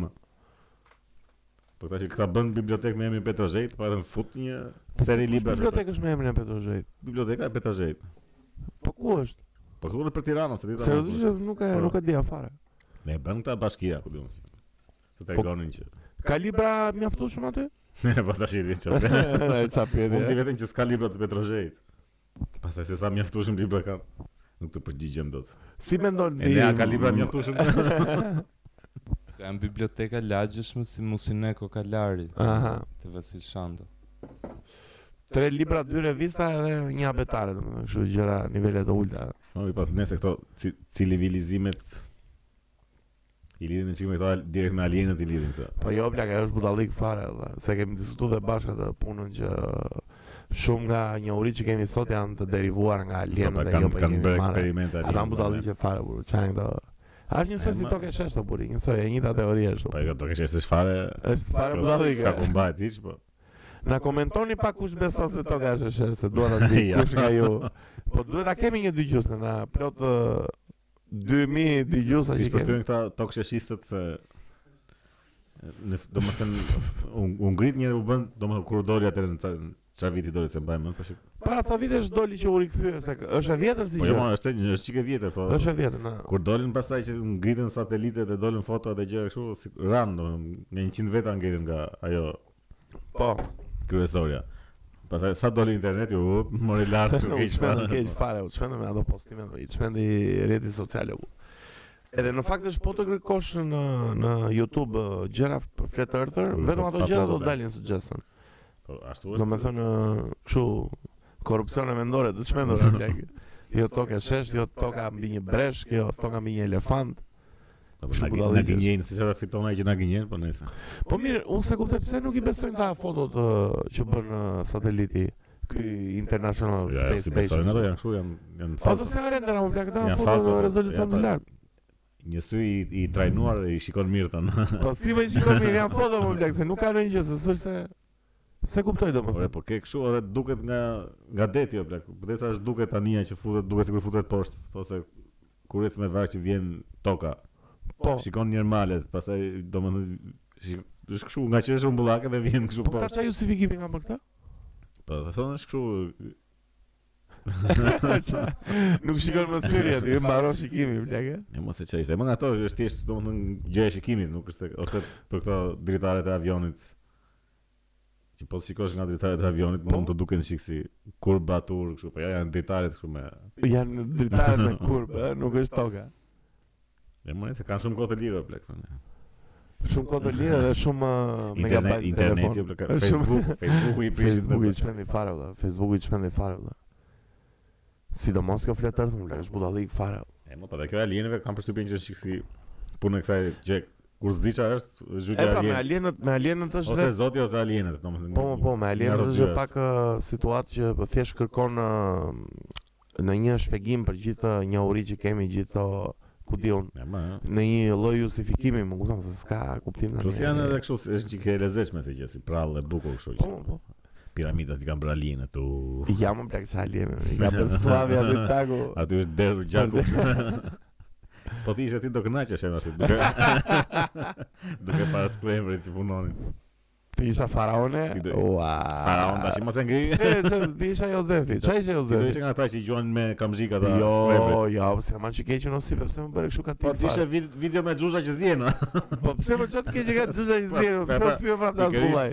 Po tash që këta bënë bibliotekë me emrin Petro Zheji, po edhe fut një seri libra. Biblioteka është me emrin e Petro Zhejit. Biblioteka e Petro Zhejit. Po ku është? Po këtu nëpër Tiranë, s'e di. Se nuk e po. nuk e dija fare. E bënë këta bashkia, ku di unë. Të po, tregonin që ka libra mjaftueshëm aty? Ne po tashi di ça. Ai ça pjeri. Unë di eh? vetëm që s'ka libra të Petro Zhejit. Pastaj se sa mjaftueshëm libra ka. Nuk të përgjigjem dot. Si mendon ti? A ka libra mjaftueshëm. Ato janë biblioteka lagjesh si Musine Kokalari Aha. të Vasil Shanto. Tre libra, dy revista edhe një abetare, dhe më shumë gjëra nivele të ulëta. Po, i patë nëse këto civilizimet I lidhim një çik me këto direkt me alienët i lidhin këta. Po jo, plak, e është budallik fare, dhe. Se kemi diskutu dhe bashkë atë punën që shumë nga njohuritë që kemi sot janë të derivuar nga alienët po, dhe jo për kemi marrë. Kanë bërë eksperimente alienët. Ata më budalliqe fare, burrë, ça janë këto. Është njësoj si toka e sheshtë ti burrë, njësoj e njëjta teori është. Po e ka toka e sheshtë është fare, është fare budallik. S'ka ku mbahet hiç, po. Na komentoni pa kush beson se toka është e sheshtë, se dua ta di kush nga ju. Po duhet ta kemi nja dy dëgjues, nga plot 2000 dëgjues si për ty këta toksheshistët se domethënë u ngrit njëri u bë domethënë kur doli atë në çfarë viti doli s'e mbaj mend tash para sa vitesh doli që u rikthye se është e vjetër si gjë po jo është është çik e vjetër po është e vjetër na kur dolën pastaj që ngritën satelitët e dolën foto edhe gjë kështu si ranë domethënë 100 veta ngritën nga ajo Po, kryesorja. Pastaj sa doli interneti u mori lart çu keq fare. Keq fare, u çmendëm me ato postime, i çmendi rrjeti social u. Edhe në fakt është po të kërkosh në në YouTube uh, gjëra për flat earther, Po, vetëm po, ato pa gjëra do problem. të dalin suggestion. Po ashtu është. Domethënë uh, kështu korrupsione mendore të çmendura plak. Jo toka shesh, jo toka mbi një breshkë, jo toka mbi një elefant. Apo na gënjen, na gënjen, se çfarë fiton ai që na gënjen, po nëse. Po mirë, unë s'e kuptoj pse nuk i besojnë këta fotot që bën sateliti ky international ja, space station. Jo, s'i besojnë ato janë kështu, janë janë fals. Ato janë rendera po plak, janë foto me rezolucion të lartë. Një sy i, i trajnuar dhe i shikon mirë tani. Po si më shikon mirë, janë foto mo plak, se nuk ka ndonjë gjë, se s'është se Se kuptoj domethënë. Po ke kështu edhe duket nga nga deti o plak. Po pse duket anija që futet, duket sikur futet poshtë, ose kur ec me varkë që vjen toka. Po. Shikon një malet, pastaj domethënë çik, është kështu nga që është rumbullake dhe vjen kështu po. Po çfarë justifikimi ka për këtë? Po do thonë është kështu Nuk shikon më syri aty, mbaron shikimi plak. Jo mos e çaj, se mënyra ato është thjesht domethënë gjëja e shikimit, nuk është ose për këto dritaret e avionit. Që po të shikosh nga dritaret e avionit, po. mund të duken çik si kurbatur kështu, po ja janë dritaret kështu me. Janë dritaret me kurb, ë, nuk është toka. E mo se kanë shumë kohë të lirë plak tani. Shumë kohë të lirë dhe shumë uh, megabyte internet, telefon. Internet, Facebook, Facebooku i prishi mo. Facebooku i çfendi fare valla, Facebooku i çfendi fare valla. Sidomos kjo flat earth plak, është budallallëk fare. E mo, po dhe kjo e alienëve kam përshtypjen që është çik si punë e kësaj që kur s'di çfarë është, është zgjidhja e parë, me alienët, me alienët është ose zoti ose alienët, domethënë. Po, po, me alienët është pak situatë që po thjesht kërkon në në një shpjegim për gjithë njohuri që kemi gjithë ku di unë. Në një lloj justifikimi, më kupton se s'ka kuptim tani. Plus janë edhe kështu, është çik e lezetshme si gjë, si prallë e bukur kështu që. Po, po. piramidat i kanë bërë alienët aty. u- Jo mo plak ça alienë, i ka bërë sklavi aty taku. Aty është derdhur gjaku. po ti ishe ti do kënaqeshe mo aty. Duke duke parë skllevërit që punonin. Ti isha faraoni? Ti do- Ua. Faraon tash mos e ngri. E, që, ti isha Jozefi, ça isha Ti do Jozefi? ishe nga ata që i gjuan me kamzhik ata Jo, skllevërit. jo, të marrsha të keqen o si, po pse më bëre kështu ka ti Po ti ishe vid- video me xhuza që zjenë. Po pse më çat keqe ka xhuza i zero, pse u thye prapë ta zbullaj.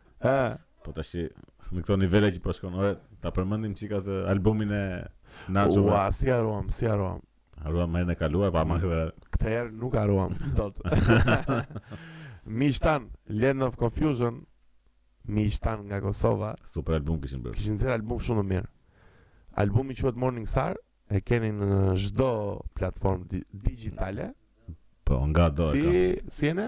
Ha. Po tash në këto nivele që po shkon, ore, ta përmendim çik atë albumin e Nacho. Ua, si harruam, si harruam. Harruam herën e kaluar, pa më këtë. Këtë herë nuk harrojmë dot. Mishtan, Land of Confusion, Mishtan nga Kosova. Super album kishin bërë. Kishin zirë album shumë të mirë. Albumi quhet Morning Star, e keni në çdo platformë di digjitale. Po nga do e si, ka. Si jene?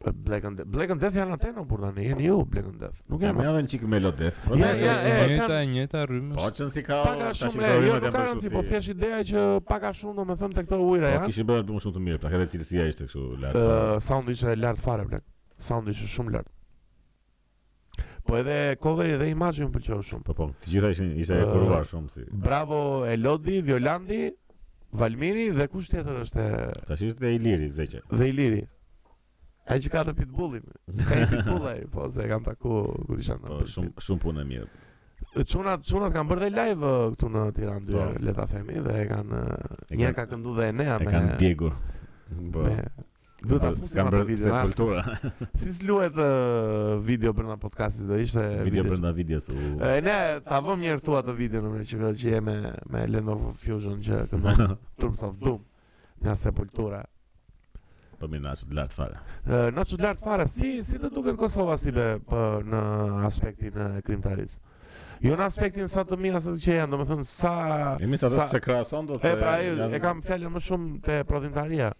Blackened Death. Blackened Death janë ata, no, po tani, jeni ju Blackened Death. Nuk janë. Janë një çik melodeath. Po ja, ja, e njëjta, e njëjta rrymë. Po çon si ka. Pak a shumë e jo, nuk ka rëndësi, po thjesht ideja që pak a shumë domethënë tek këto ujëra po, janë. Kishin bërë punë shumë të mirë, pra edhe cilësia ishte kështu lart. Ë, soundi ishte lart fare, plak. Soundi ishte shumë lart. Po edhe coveri dhe imazhi më pëlqeu shumë. Po po, të gjitha ishin ishte e kuruar shumë si. Bravo Elodi, Violandi, Valmiri dhe kush tjetër është? Tash është dhe Iliri Zeqe. Dhe Iliri. Ai që ka atë pitbullin. Ai pitbullai, po se e kam taku kur isha në. Po shumë shumë punë e mirë. Çunat çunat kanë bërë dhe live këtu në Tiranë dy herë, po. le ta themi dhe kanë një ka këndu dhe Enea me. E kanë djegur. Po. Duhet ta fusim atë video në kulturë. Si s'luhet video brenda podcastit, do ishte video brenda videos. E ne ta vëmë një herë atë video meqë jemi me Land of Fusion që këndon Troops of Doom nga Sepultura. Po më na, shumë lart fare. Na, shumë lart fare si si të duket Kosova si be po, në aspektin e krijimtarisë. Jo në aspektin sa të mirë sa të që janë, domethënë sa E me sa të se krahason do të E pra e, e kam fjalën më shumë te prodhimtaria.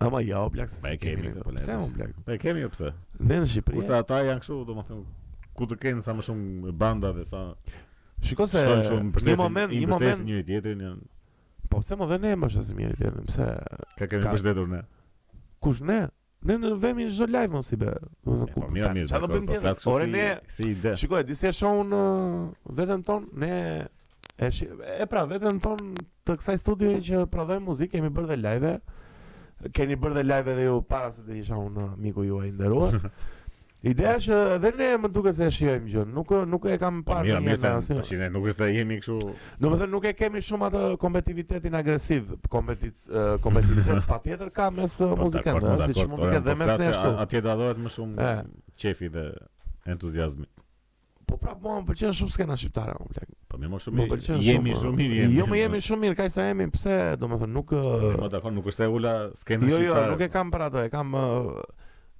Ama jo plak se e kemi këtë po Pse o plak? Po e kemi jo pse? Ne në Shqipëri. Kurse ata janë kështu, domethënë ku të kenë sa më shumë banda dhe sa Shiko se një moment, një moment njëri tjetrin janë. Po pse mo dhe ne mbështesim njëri tjetrin? Pse? Ka kemi ka... mbështetur ne. Kush ne? Ne vemi në çdo live mos i bë. Po, po mirë mirë. Çfarë do bëjmë tjetër? Ore ne si ide. Shikoj, disi e shohun uh, veten tonë, ne E, shi, e pra, veten tonë të kësaj studioje që prodhojmë muzikë, kemi bërë dhe live Keni bërë dhe live edhe ju para se të isha unë miku juaj i nderuar. Ideja është edhe ne më duket se e shijojmë gjënë, nuk nuk e kam po, parë mirë, mirë, asnjë. Tash ne nuk është se jemi kështu. Domethënë nuk e kemi shumë atë kompetitivitetin agresiv, kompetit kompetitivitet patjetër ka mes po, muzikantëve, siç mund të ketë dhe po, mes nesh. Atje dallohet më shumë qefi dhe entuziazmi. Po prap mua më pëlqen shumë skena shqiptare, mo plak. Po mo shumë mirë. Jemi shumë, shumë mirë. Jemi. Jo, mo jemi shumë mirë, kaq sa jemi, pse, domethënë nuk Mo dakord, nuk është se e ula skena shqiptare. Jo, jo, nuk e kam për atë, e kam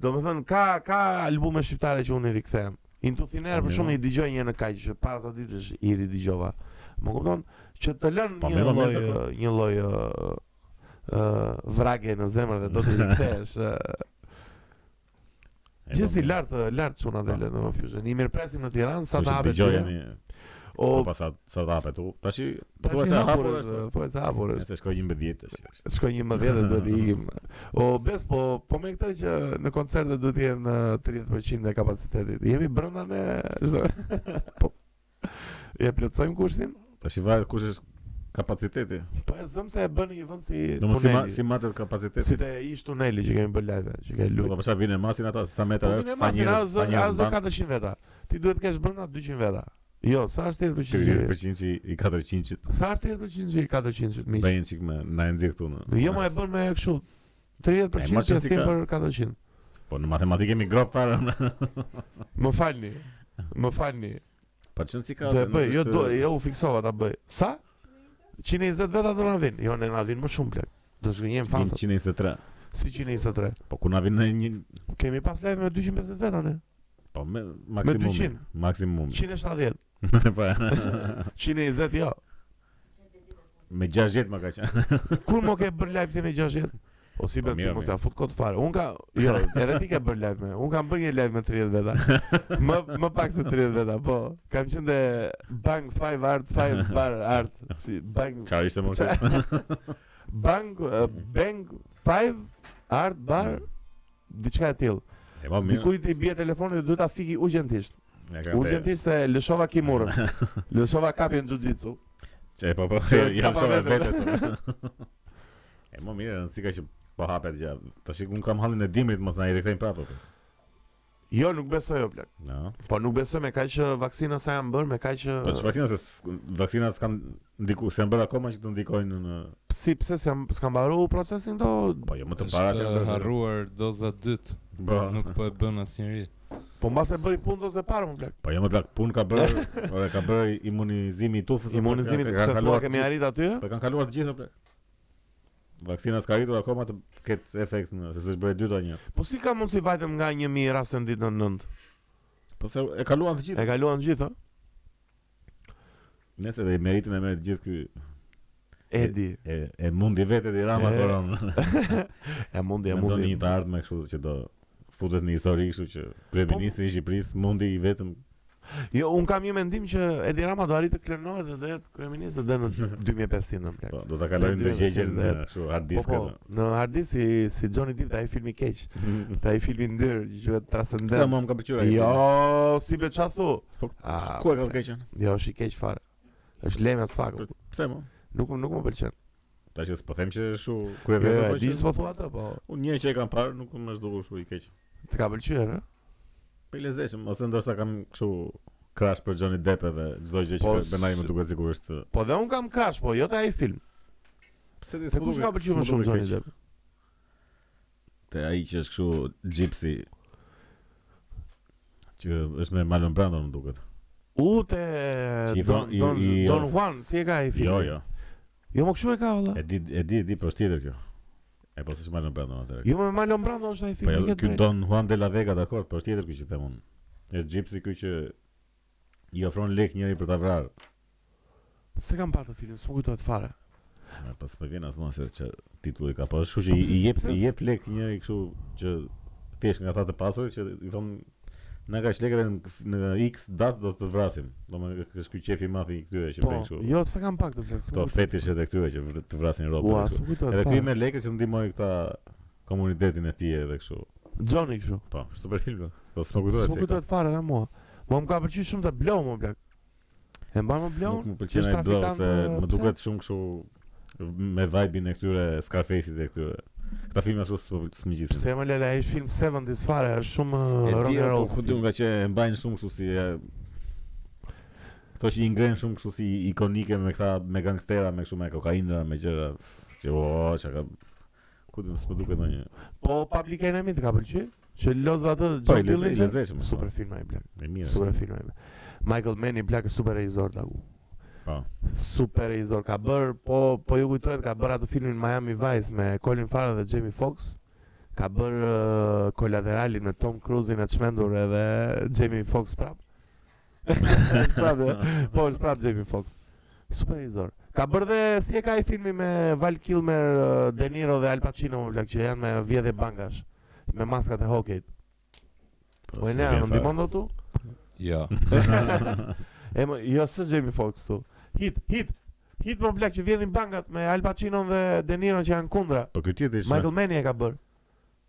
domethënë ka ka albume shqiptare që unë u rikthehem. Into Thin Air për shembull i dëgjoj një në kaq, para sa ditësh i ridëgjova. Më kupton që të lën po, një lloj një lloj ë vrage në zemër dhe do të rikthesh. Gjithsesi lart lart çuna dhe Land of Fusion. I mirëpresim në Tiranë sa të hapet. Dëgjojeni. O po sa sa të hapet u. Tash pothuajse hapur është, pothuajse hapur është. Është shkoi 11 tash. Shkoi 11 dhe duhet të ikim. O bes po po me këtë që në koncerte duhet të jenë 30% e kapacitetit. Jemi brenda ne. Po E plotësojmë kushtin? Tash i varet kush është kapaciteti. Po e zëm se e bën në një vend si Domethënë si, ma, tuneli. si matet kapaciteti. Si te ish tuneli që kemi bërë live, që ke Po luajtur. pasha vjen e masin ata sa metra Po është, vijnë e sa masin, njerëz, ajo sa zë- njerëz ajo zë mban. 400 veta. Ti duhet të kesh brenda 200 veta. Jo, sa është 80% që 30% që i- i 400-it sa është 80% që i 400 që të, miq. bëje një çik mo na e nxjerr këtu në. Jo, mo e bën me kështu. 30% herë 400. Po në matematikë kemi gropë fare. Më falni. Më falni. Po ç'rëndësi ka. Do bëj, jo do, jo u fiksova ta bëj. Sa? 120 veta do na vijnë. Jo, ne na vijnë më shumë plak. Do zhgënjejmë fansat. 123. Si 123. Po ku na vijnë ne Kemi pas live me 250 veta ne. Po mo maksimum. Me 200. Maksimum. 170. Po. 120 jo. Me 60 më ka qenë. Kur më ke bër live ti me 60? O si bën ti, mos ia fut kot fare. Un kam, jo, edhe ti ke bër live me. Un kam bërë një live me 30 veta. Me më pak se 30 veta, po. Kam qenë te Bank 5 Art 5 Bar Art si Bank Çfarë ishte mo? Bank eh, Bank 5 Art Bar diçka e tillë. E mo mirë. Dikujt i bie telefoni dhe duhet ta fiki urgjentisht. Urgjentisht e lëshova kimurën. Lëshova kapjen xhuxhicu. Çe po po. Ia lëshova vetes. E mo mirë, se s'i ka që po hapet gjë. Tash un kam hallin e dimrit, mos na i rikthejnë prapë. Po. Jo, nuk besoj o plak. No. Po nuk besoj me kaq që vaksina sa janë bërë, me kaq që Po çfarë vaksinash se vaksinat s'kan Ndiku, s'janë bërë akoma që të ndikojnë në Si pse s'kan s'kan mbaruar procesin do Po jo mo të parat janë harruar doza e dytë. Po nuk po e bën asnjëri. Po mbase bëri punë doza e parë mo plak. Po jo mo plak, punë ka bërë, po ka bërë imunizimi i tufës. Imunizimi ka kaluar kemi arrit aty? Po e kanë kaluar të gjithë plak. Vaksina s'ka arritur akoma të ketë efekt në, se s'është bërë e dyta një. Po si ka mundsi vajtëm nga 1000 raste në ditë në 9? Po se e kaluan të gjithë. E kaluan të gjithë. Nëse dhe meritën e merr të gjithë ky Edi e, e mundi vetë Edi Rama koronën E mundi, e mundi Në një të ardhme këshu që do futet në histori këshu që kryeministri i, po, Shqipëris mundi i vetëm Jo, unë kam një mendim që Edi Rama do arrijë të klonohet dhe do jetë kryeministër dhe në 2500 mo plak po, Do ta kalojnë ndërgjegjen në këshu hard disk po, po, Në hard disk si, si Johnny Depp te ai filmi i keq Te ai filmi i ndyrë që quhet Transcendence Sa më ka pëlqyer ai Jo, si mo ça thu Po, ah, ku e ka të keqen? Jo, është i keq fare. Është lehtë as pak. Pse mo? Nuk nuk më pëlqen. Tash s'po them që ashtu ku e vjen apo çfarë? Ti s'po thua atë po. Unë një herë që e kam parë, nuk më është dukur ashtu i keq. Të ka pëlqyer, ha? Po i lezetshëm, ose ndoshta kam kështu crush për Johnny Depp edhe çdo gjë që po, bën ai më duket sikur është. Po dhe un kam crush, po jo te ai film. Pse ti s'po duket? Ku t'ka pëlqyer më shumë Johnny Depp? Te ai që është kështu gypsy që është me Marlon Brando më duket. U te Don Don Don Juan, si e ka ai filmi? Jo, jo. Jo mo kshu e ka valla. E di e di e di po është tjetër kjo. E po s'është Marlon Brando atje. Jo me Marlon Brando është ai po, filmi. Po ky Don Juan de la Vega dakord, po është tjetër ky që them unë. Është gypsy ky që i ofron lek njëri për ta vrarë. S'e kam parë atë filmin, s'më kujtohet fare. Nuk po më vjen as mua se çë titull ka pas, kështu që i jep i jep lek njëri kështu që thjesht nga ata të pasurit që i thon na, ke lekët dhe në, në X datë do të vrasim. Domethënë ky është ky qefi i madh i këtyre që po, bëjnë kështu. Po, jo s'e kam parë të vrasin. Kto fetishet e këtyre që të vrasin robë. Ua, s'më kujtohet. Edhe ky me lekë që ndihmoi këta komunitetin e tij edhe kështu. Johnny kështu. Po, kështu për filmin. Po s'më kujtohet. S'më kujtohet fare edhe mua. Po më ka pëlqyer shumë te Blow më vlla. E mban mend Blow-n? Nuk më pëlqen ai Blow se më duket shumë kështu me vibe-in e këtyre Scarface-it e këtyre. Këta filma ashtu s'po s'më ngjisin. Pse më lale ai film 70s fare, është shumë rock and roll. E di o, po nga që e mbajnë shumë kështu si Këto që i ngrenë shumë kështu si ikonike me këta me gangstera, me kështu me kokainëra, me gjëra që o, çka ka Ku di o, s'më duket ndonjë. Po Public Enemy të ka pëlqy? Që loz atë po, John Dillinger. Po. Super film ai vlla. Me mirë. Super film ai. Michael Mann ai vlla super regjisor taku. Po. Super regjisor ka bër, po po ju kujtohet ka bër atë filmin Miami Vice me Colin Farrell dhe Jamie Foxx. Ka bër uh, Collateral-in me Tom Cruise-in e çmendur edhe Jamie Foxx prap. prapë, po është prapë Jamie Fox. Super regjisor. Ka bërë dhe si e ka ai filmi me Val Kilmer, eh, De Niro dhe Al Pacino më vlla që janë me vjedhje bankash, me maskat e hokejt. Po, Po e ne, më ndihmon dot ti? Jo. E më, jo s'ë Jamie Fox ktu. Heat, Heat. Heat më vlla që vjedhin bankat me Al Pacino dhe De Niro që janë kundra. Po ky tjetri që Michael Mann e ka bërë.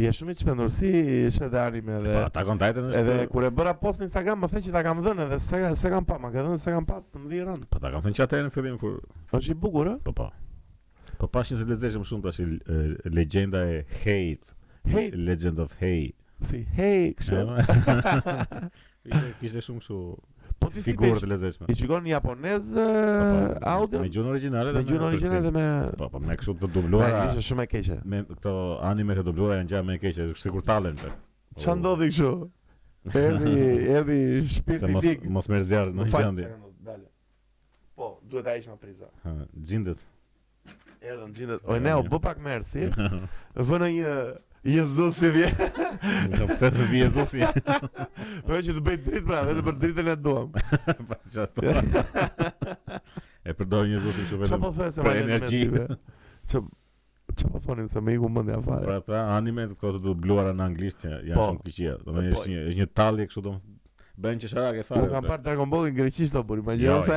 Je shumë i çmendur si është dhe anime edhe. Po Attack on Titan është. Edhe kur e bëra post në Instagram më thënë që ta kam dhënë edhe se s'e kam pa, më ke thënë s'e kam pa të ndihron. Po ta kam thënë që atë në fillim kur. Është i bukur, ë? Po po. Po pashë një të lezetshëm shumë tash legjenda e Hei. Hei. Legend of Hei. Si Hei kështu. Ishte kishte shumë kështu. Po ti si bën? Ti shikon japonez po, po, po, audio? Me gjuhën origjinale dhe me gjuhën origjinale dhe me Po, po, me kështu të dubluara. Ai ishte shumë e keqe. Më këto anime të dubluara janë gjëja më e keqe, sikur tallen. Çfarë ndodhi kështu? Erdhi, erdhi shpirti i lig. Mos merr zjarr në gjendje. Po, duhet ta heqim nga priza. Ha, xhindet. Erdhën xhindet. Oj ne u bë pak merr si. Vë në një Jezusi vje. Po pse të vje Jezusi. Po që të bëj dritë pra, vetëm për dritën e duam. Po çfarë. E përdor Jezusin vetëm. Po thua se vjen energji. Ço Ço po thoja se më iku mendja fare. Pra kto anime të kohës të dubluara në anglisht që janë po. shumë të këqija. Domethënë po. është një është një tallje kështu do bën që sharake fare. Nuk kam parë Dragon Ball në greqisht apo imagjino jo, se.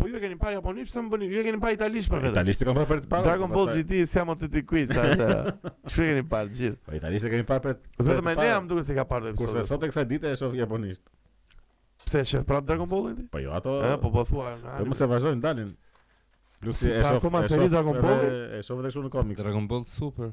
Po ju e keni parë japonisht, pse më bëni? Ju e keni parë italisht për vetë. Italisht e kam parë për të parë. Dragon Ball GT si jam aty ti quiz, sa është. Ju e keni parë gjithë? Po italisht e keni parë për të. Vetëm ne jam duke se ka parë episodin. Kurse sot e kësaj dite e shoh japonisht. Pse e shef prap Dragon Ballin ti? Po jo, ato. Ë, po po thua. Po mos e vazhdojnë dalin. Plus e shoh. Po mos e shoh. E shoh edhe kështu në komiks. Dragon Ball super.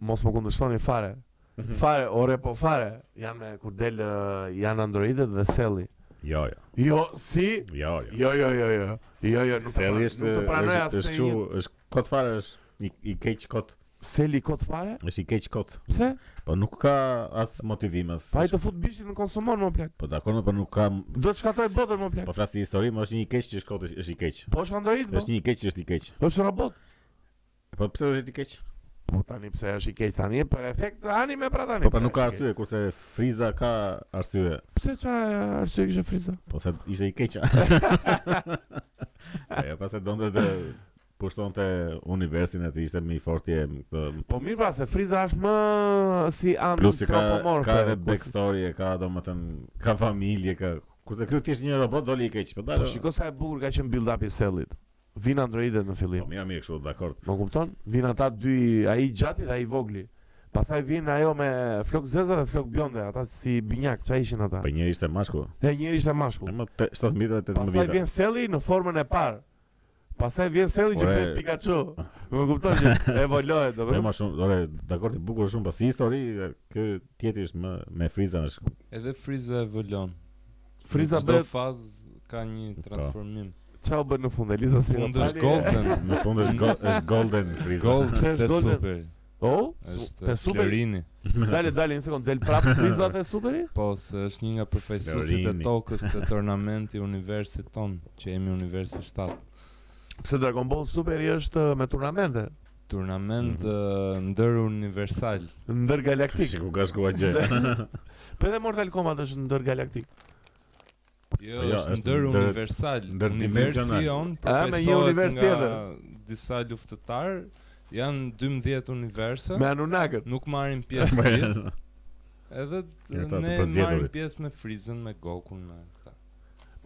Mos më kundërshtoni fare. Mhm. Fare, ore po fare. Jam me kur del, janë Androidet dhe Selli. Jo, jo. Jo, si? Jo, jo. Jo, jo, jo, jo. Jo, jo, nuk Selli është nuk të pranoj as. Është çu, është kot fare, është i, i keq kot. Selli kot fare? Është i keq kot. Pse? Po nuk ka as motivim as. Pa i të fut bishtin të konsumon mo plak. Po dakor, po nuk ka. Do të shkatërrojë botën mo plak. Po flas histori, më është një i keq që është kot, është i keq. Po është Android. Po. Është një i keq, është i keq. Është robot. Po pse është i keq? Po tani pse është i keq tani për efekt anime pra tani. Po pra nuk ka arsye kurse Friza ka arsye. Pse ça arsye kishte Friza? Po se ishte i keq. Ja pastaj donte të pushtonte universin e të ishte më i forti e këtë. Po mirë pra se Friza është më si antropomorf. Ka edhe backstory e ka domethënë ka familje ka kurse ky thjesht një robot doli i keq. Po dale. Po shiko sa i bukur ka qenë build up i Sellit. Vijnë androidët në fillim. Po mirë mirë kështu dakord. Më kupton? Vijnë ata dy, ai i gjati dhe ai i vogli. Pastaj vjen ajo me flokë të zeza dhe flokë bjonde, ata si binjakë, çfarë ishin ata? Po njëri ishte mashkull. E njëri ishte mashkull. Më 17-ta dhe 18-ta. Pastaj vjen Selli në formën e parë. Pastaj vjen Selli që bëhet Pikachu. Më kupton që evoluohet domethënë. Më shumë, ore, dakord i bukur shumë, po si histori, ky tjetri është më me Friza në shkollë. Edhe Friza evoluon. Friza Çdo bëhet fazë ka një Po. transformim. ça u bë në fund Friza si Fund është golden. Në fund është go- është golden Friza. Gold Pse është te golden? super. Oh, su- Është te super. Florini. Dale, dale një sekond, del prapë Friza te superi? Po, se është një nga përfaqësuesit e Florini. tokës te turnamenti i universit tonë, që jemi universi 7. Pse Dragon Ball Superi është eh, me turnamente? Turnament mm -hmm. ndër universal. Ndër galaktik. Shi ku ka shkuar gjë. Po edhe Mortal Kombat është ndër galaktik. Jo, po jo, është ndër universal. Ndër dimensional, profesor nga tjetër. disa luftëtarë janë 12 universe. Me Anunakët. Nuk marrin pjesë të gjithë. Edhe ne marrim pjesë me Frizën, me Gokun, me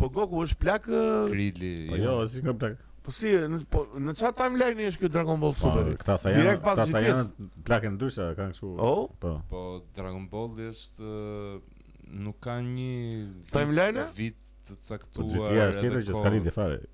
Po Goku është plak Krili. Po jo, si ka plak. Po si, në, po, në ça timeline është kjo Dragon Ball po, Super? Këta sajanët, këta sajanët plaken ndryshe, kanë kështu. Oh? Po. Po Dragon Ball është nuk ka një timeline vit të caktuar. Po GT-ja tjetër që s'ka lidhje fare.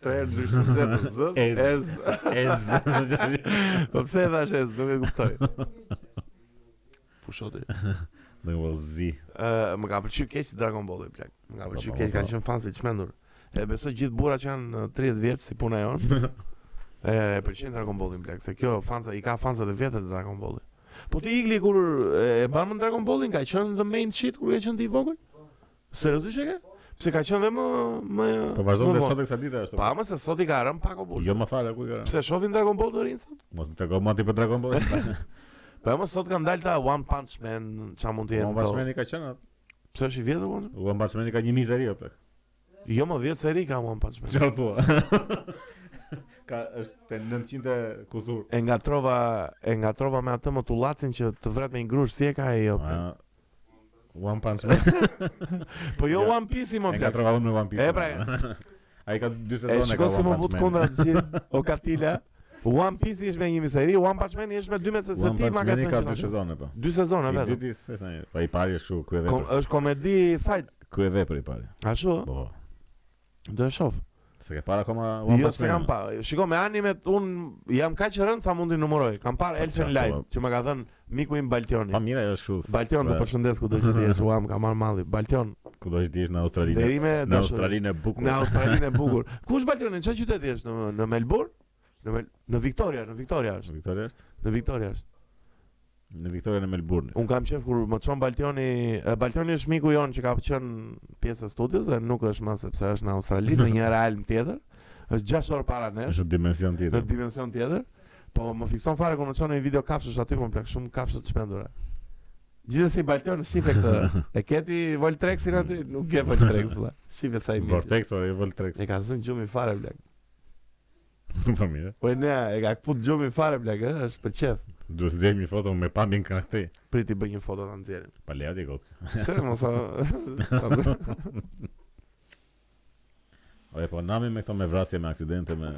Tre herë ndryshe të zetë, zëz, ez, ez, Po pse e dhash ez, nuk e kuptoj. Pushoti. Në vë zi. Më ka pëlqy keq Dragon Balli, plak. Më ka pëlqy po, po, keq, po. kanë qënë fansa të çmendur. E besoj gjithë burrat që janë 30 vjeç si puna jonë. e pëlqejnë Dragon Ballin, plak, se kjo fansa, i ka fansat e vjetër të Dragon Ballin. Po ti Igli kur e banë Dragon Ballin, ka qënë the main shit kur ke qënë ti i vogël? Seriozisht e ke? Pse ka qenë dhe më më Po vazhdon dhe sot e kësaj dite ashtu. Po ama se sot i ka rënë pak o burrë. Jo më fare ku i ka rënë. Pse shohin Dragon Ball të rinjtë sot? Mos më trego më ti për Dragon Ball. Po ama sot kanë dalë ta One Punch Man, ça mund të jetë. One Punch Man i ka qenë. Pse është i vjetër po? One Punch Man i ka një mijë seri apo? Jo më 10 seri ka One Punch Man. Çfarë thua? ka është te 900 e kusur. E ngatërrova, e ngatërrova me atë më tullacin që të vret me një grusht si e ka ajo. One Punch Man. po jo One Piece më. E ngatrova unë me One Piece. E pra. Ai ka dy sezone ka. Shikoj se më fut kundra të gjithë. O katila. One Piece është me një mijë seri, One Punch Man është me 12 sezone. One Punch Man ka dy sezone po. Dy sezone vetëm. Dy ditë s'është ai. Po i pari është kështu kryevepër. Është komedi fight. Kryevepër i pari. Ashtu? Po. Do e shof. S'e ke parë akoma One jo, Punch Man? Jo, s'e kam parë. Shiko me animet un jam kaq rënd sa mund t'i numëroj. Kam parë po, Elfen Lied që më ka dhënë miku im Baltioni. Po mira, është kështu. Baltion, të përshëndes kudo të jesh, na ka marr malli. Baltion. Kudo të jesh në Australi? Në Australinë e bukur. Në Australinë e bukur. Ku është Baltioni? Ça qyteti është në Melbourne? Në Mel... në Victoria, në Victoria Në është. Victoria është? Në Victoria është. Në Victoria në Melbourne. Un kam qef kur më çon Baltioni, e, Baltioni është miku jon që ka qenë pjesë e studios dhe nuk është më sepse është në Australi, në një realm tjetër. Është 6 orë para nesh, Është në dimension në tjetër. dimension tjetër. Po më fikson fare kur më çon ndonjë video kafshësh aty, po më plak shumë kafshë të çmendura. Gjithsesi Baltioni shife këtë. e ke ti Voltrexin aty, nuk ke Voltrex valla. Shife sa i mirë. Vortex ore, jo Voltrex. E ka zënë gjumi fare plak. Po mirë. Po ne e ka kput gjumi fare plak, ë, është për qejf. Duhet të nxjerrim një foto me pamjen ka këtu. Prit t'i bëj një foto ta nxjerrim. Pa lere ti kot. Se mos sa. Ore bo nami me këto me vrasje me aksidente me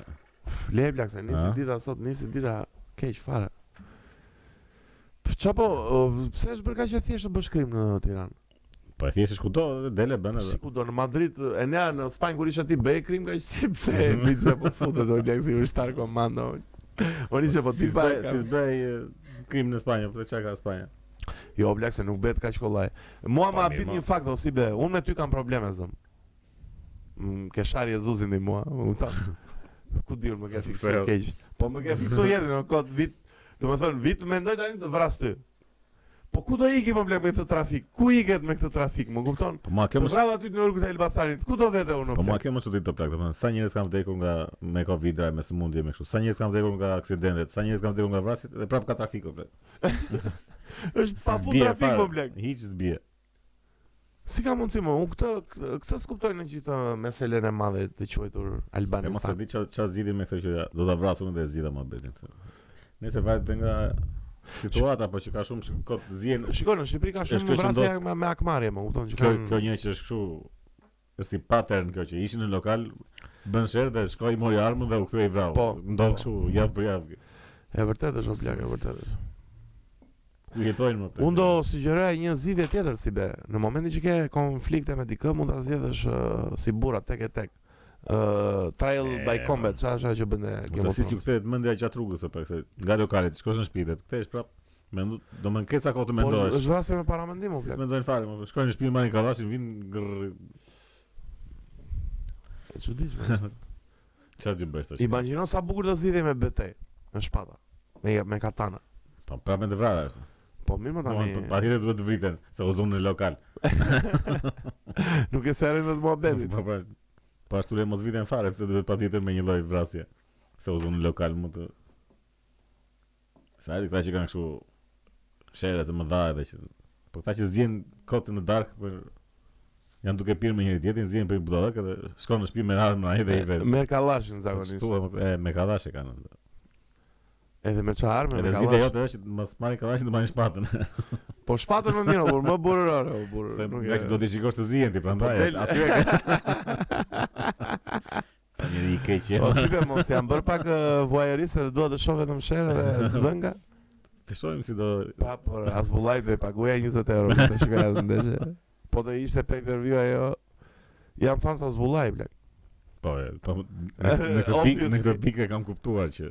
Le plak se nisi dita sot, nisi dita keq fare. Ça po, pse është bërë kaq e thjeshtë të bësh krim në Tiranë? Po e thjesht kudo dhe del e bën edhe. Si kudo në Madrid, e ne në Spanjë kur isha të bëje krim ka qenë pse Liçe po futesh ti direkt si ushtar komando. O Liçe po ti bën si bën krim në Spanjë, pse ça ka Spanja? Jo, plak se nuk bëhet kaq kollaj. Mua më habit një fakt o se bëj, unë me ty kam probleme zëm. Mm, ke shari e zuzin dhe mua, më ta. Ku di unë më ke fiksu keq. Po më ke fiksu jetën, në kod vit, domethënë vit mendoj tani të vras ty. Po ku do iki më plak me këtë trafik? Ku iket me këtë trafik, më kupton? Po ma ke më. Bravo aty në rrugën e Elbasanit. Ku do vete unë? Po më ka çuditur plak, domethënë sa njerëz kanë vdekur nga me Covid a me sëmundje me kështu. Sa njerëz kanë vdekur nga aksidentet, sa njerëz kanë vdekur nga vrasjet dhe prapë ka trafik o plak. Është pa fund trafik o plak. Hiç s'bie. Si ka mundësi më, unë këtë, këtë s'kuptoj në gjithë meselen e madhe të quajtur Albanistan. E mos e di që që zihen me këtë që do të vrasin dhe zgjidha muhabetin. Nëse vajti dhe nga situata, po që ka shumë që kot zihen... Shiko, në Shqipëri ka shumë vrasje me, me hakmarrje, më kupton që kanë... Kjo, kjo një që është këshu Është si pattern kjo që ishin në lokal, bënë sherr dhe shkoi mori armën dhe u kthye vrau. Po, ndodh po. kështu po. javë për javë. E vërtetë është o plak, e vërtetë është. Ku jetojnë more. Unë do sugjeroja një zgjidhje tjetër si ide. Në momentin që ke konflikte me dikë, mund ta zgjidhësh uh, si burra tek e tek. Uh, trial e, by combat, çfarë është ajo që bën Game of Thrones? Si s'u kthehet mendja gjatë rrugës o plak se nga lokali të shkosh në shtëpi dhe të kthehesh prapë. Mendo, do me thënë ke ca kohë të mendosh. Po, është vrasje me paramendim, ok. S'mendojnë fare, më shkojnë në shtëpi marrin kallashin, vijnë grr. E çuditshme. Çfarë t'i bësh tashi? Imagjino sa bukur do zgjidhej muhabeti, me shpata, me me katana. Po prapë me të vrarë ashtu. Po mirë më tani. Po patjetër duhet të vriten, se u zunë në lokal. Nuk e zgjidhën me të muhabetin. Po po. Po ashtu le mos vriten fare, pse duhet patjetër më një lloj vrasje. Se u zunë në lokal më të Se edhe këta që kanë kështu sherre të mëdha edhe që po këta që zihen kot në darkë për janë duke pirë me njëri-tjetrin, zihen për budallallëk edhe shkon në shtëpi merr armën ai dhe i vret. Me kallashin zakonisht. Kështu po, e me kallash e kanë. Edhe me çfarë armë? Edhe zgjidhja jote është të mos marrin kallashin të marrin shpatën. po shpatën më mirë, pra më burrërore, o burrë. Se do të shikosh të zihen ti prandaj. Aty e Sa njeri i keq je. Po si të mos jam bërë pak uh, voyeuriste dhe dua të shoh vetëm sherre dhe zënka. Të shohim si do Pa, për Hasbullën do paguaja 20 euro për të shikuar atë ndeshje. Po të ishte pay per view ajo. Jam fans i Hasbullës plak. Po, e, po në në këtë pikë, Obviously. në këtë pikë e kam kuptuar që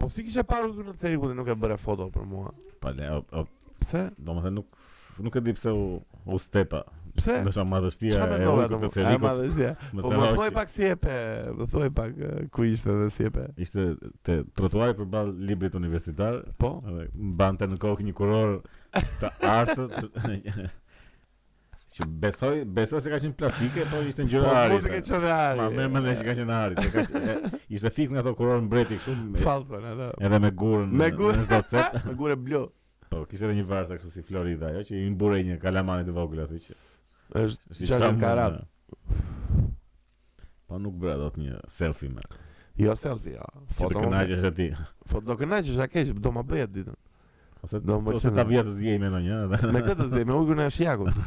Po si e kishe parë Ujkun Cerikun dhe nuk e bëre foto për mua. po le, o, o, Pse? domethënë nuk nuk e di pse u u stepa. Pse? Do të thoja madhështia Çfarë e mendove ujkut atë? të Cërrikut. madhështia. Më Po thënë, më "O, thuaj që- pak si e pe, më thuaj pak e, ku ishte dhe si e pe. Ishte te trotuari përballë librit universitar, Po. edhe mbante në kokë një kurorë të artë. që besoj, besoj se ka qenë plastike, po ishte ngjyrë Po ari. mund të se- ketë qenë ari. Ma merr mendja që ka qenë ari, se ka qenë, e, ishte fiks nga ato kurorë mbreti kështu. me- Falsën atë. Edhe me gurë. Me gurë. Në çdo cep. Me gurë blu. Po, kishte edhe një varëse kështu si Florida, ajo që i mburej një kalamari të vogël aty që. Është si 60 karat. Po nuk bëra dot një selfie me. Jo selfie, ja. Foto. Do kënaqesh aty. Foto do kënaqesh atë, që do ma bëj ditën. Ose do të ta vija të zgjej me ndonjë. Me këtë të zgjej, me ujin e Shijakut.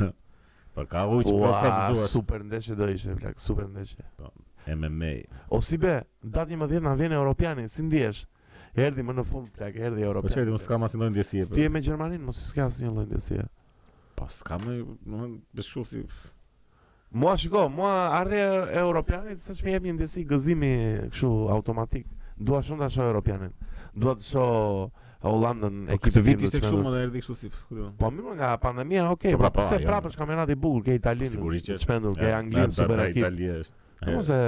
Po ka ujë për sa të duash. Super ndeshje do ishte, plak, super ndeshje. Po. MMA. O si be, data njëmbëdhjetë na vjen Europiani, si ndihesh? Erdhi më në fund plak, erdhi Europiani. Po çetim, s'ka asnjë lloj ndjesie. Po. Ti je me Gjermaninë, më s'ka asnjë lloj ndjesie. Po s'ka më, më beshu si Mua shiko, mua ardhja e Europianit seç mi jep një ndjesi gëzimi kështu automatik. Dua shumë ta shoh Europianin. Dua ta shoh Hollandën e këtë vit ishte kështu më erdhi kështu si po më më nga pandemia ok po, pra, po, pse prapë është kampionat i bukur ke Italinë sigurisht që çmendur ke Anglinë super ekip Italia është po se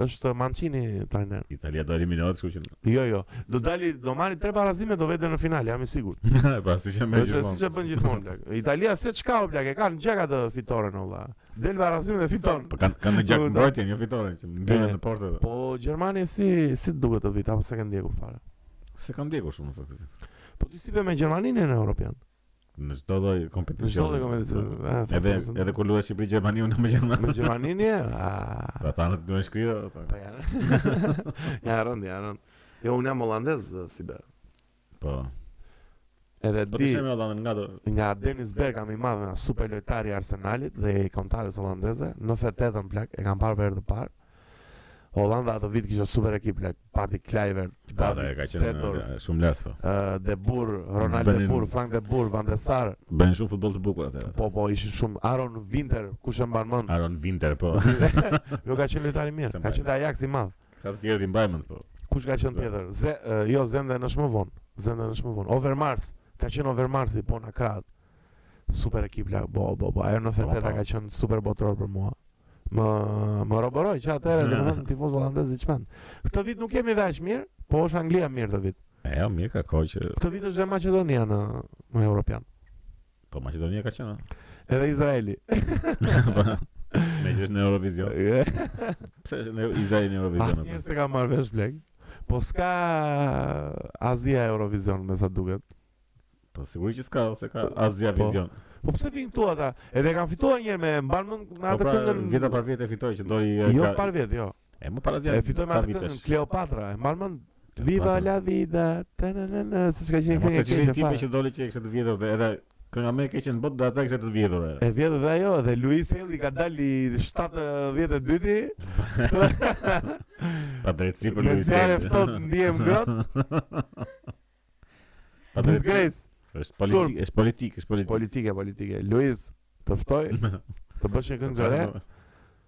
Është Mancini trajner. Italia do eliminohet, kështu që. Jo, jo. Do dali, do marri tre barazime, do vete në finale, jam i sigurt. Po siç bën gjithmonë. Është siç e bën gjithmonë plak. Italia seç ka o plak, e kanë gjak atë fitoren olla. Del me barazime dhe fiton. Po kanë kanë gjak mbrojtjen, jo fitoren, që mbyllen në portë. Po Gjermania si si duket këtë vit, apo s'e ke ndjekur fare. S'e kam ndjekur shumë në fakt. Po ti si be me Gjermaninë në Europian? Në çdo lloj kompeticioni. Në çdo lloj kompeticioni. Edhe edhe kur luan Shqipëri Gjermani unë me Gjermani. Me Gjermaninë. Po ta nuk duhen shkrirë. Po ja. E rëndë, e rëndë. Jo unë jam holandez si be. Po. Edhe po ti. Po ti nga do. Nga Dennis Bergkamp i madh, super lojtar i Arsenalit dhe i kombëtares holandeze, 98 plak, e kam parë për herë të parë. Holanda atë vit kishte super ekip like Pati Kluivert, Pati ka qenë shumë lart po. Ë De Boer, Ronald De Boer, Frank De Boer, Van der Sar. Bënin shumë futboll të bukur atëherë. Po po, ishin shumë Aaron Winter, kush e mban mend? Aaron Winter po. Jo ka qenë lojtar i mirë, ka qenë Ajax i madh. Ka të tjerë ti mban mend po. Kush ka qenë tjetër? Ze, uh, jo Zenden është më vonë. Zenden është më vonë. Overmars, ka qenë Overmarsi po në krah. Super ekip plak, bo, bo, bo, ajo në 98 po, po. ka qënë super botëror për mua. Më, më robëroi, që atëherë, domethënë tifoz holandez i çmendur. Këtë vit nuk jemi dhe aq mirë, po është Anglia mirë këtë vit. E, jo, mirë ka kohë që... Këtë vit është dhe Maqedonia në, në Europian. Po, Maqedonia ka qënë, Edhe Izraeli. Meqë është në Eurovision. Pse është Izraeli në Eurovision? Asnjëherë s'e kam marrë vesh plak. Po s'ka Azia Eurovision, me sa duket. Po sigurisht që s'ka ose ka Azia po. vizion. Po pse vijnë këtu ata? Edhe kanë fituar një herë e mban mend me atë po pra, këngën. Vjet a parvjet e fitoi që doli e Jo parvjet, jo. E më para vjet. E fitoi me atë këngën Kleopatra, e mban mend Viva la vida. Ta na na na, seç ka qenë këngë. Mos e çesh tipe që doli që kishte të vjetur dhe edhe kënga më e keqe në botë dhe ata kishte të vjetur. E vjetur dhe ajo dhe Luiz Ejlli ka dalë 72-ti. Padrejtësi për Luiz Ejllin. Ne jemi ftohtë ndiem grot. Pa drejtë. Grace. Është politik, është politik, është politik. Politike, politike. Luiz, të ftoj të bësh një këngë të re.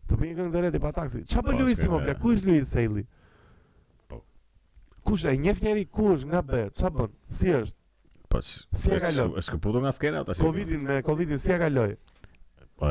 Të bëj një këngë të re ti pa taksi. Çfarë bën po, Luiz më bla? Ku është Luiz Ejlli? Po. Kush e njeh njëri ku është nga be? Çfarë bën? Si është? Po. Si e kalon? Është këputur nga skena tash. Covidin me Covidin si e kaloi? Po.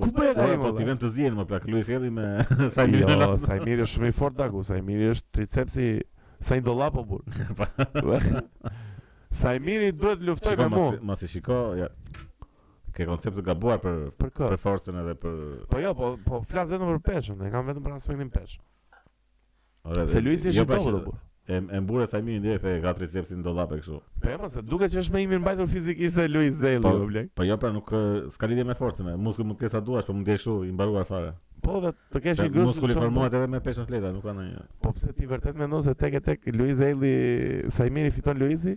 Ku po e ka ai? Po ti vjen të zihen me plak Luis Ejlli me Saimir. Jo, Saimiri është shumë i fortë dagu, Saimir është tricepsi sa i dollap o burrë. Saimiri duhet luftoj me mua. Mos e shiko, ja. Ke koncept të gabuar për për, për forcën edhe për Po jo, po po flas vetëm për peshën, e kam vetëm për aspektin peshë. Ora, se Luizi është jo, i pra, dobët apo? E e mburre Saimirin direkt e ka tricepsin në dollap e kështu. Po ja, po se duket që është më i mirë mbajtur fizikisht se Luiz Ejlli, po, plak. Po jo, pra nuk s'ka lidhje me forcën, muskujt mund të kesh sa duash, po mund të jesh kështu i mbaruar fare. Po dhe të kesh një gjuhë. Muskuli formohet edhe me peshë atleta, nuk ka ndonjë. Po pse ti vërtet mendon se tek e tek Luiz Ejlli Saimiri fiton Luizi?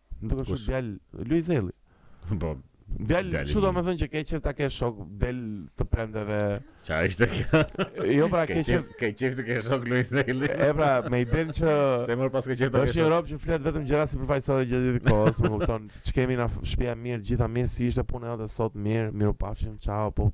Më duket Kush? shumë djalë Luiz Ejlli. Po, Djalë, Djali ç'do mirë. me thënë që ke qejf ta ke shok, del të prendeve. ça ishte kjo? Jo pra Ke ke qejf, qejf, ke qejf ta kesh shok Luiz Ejlli. e pra me idenë që Se mor pas ke qejf ta kesh është një shok. rob që flet vetëm gjëra sipërfaqësore gjatë gjithë kohës, më kupton. Ç'kemi na f- shtëpia mirë, gjitha mirë, si ishte puna jote sot, mirë, mirupafshim, ciao, po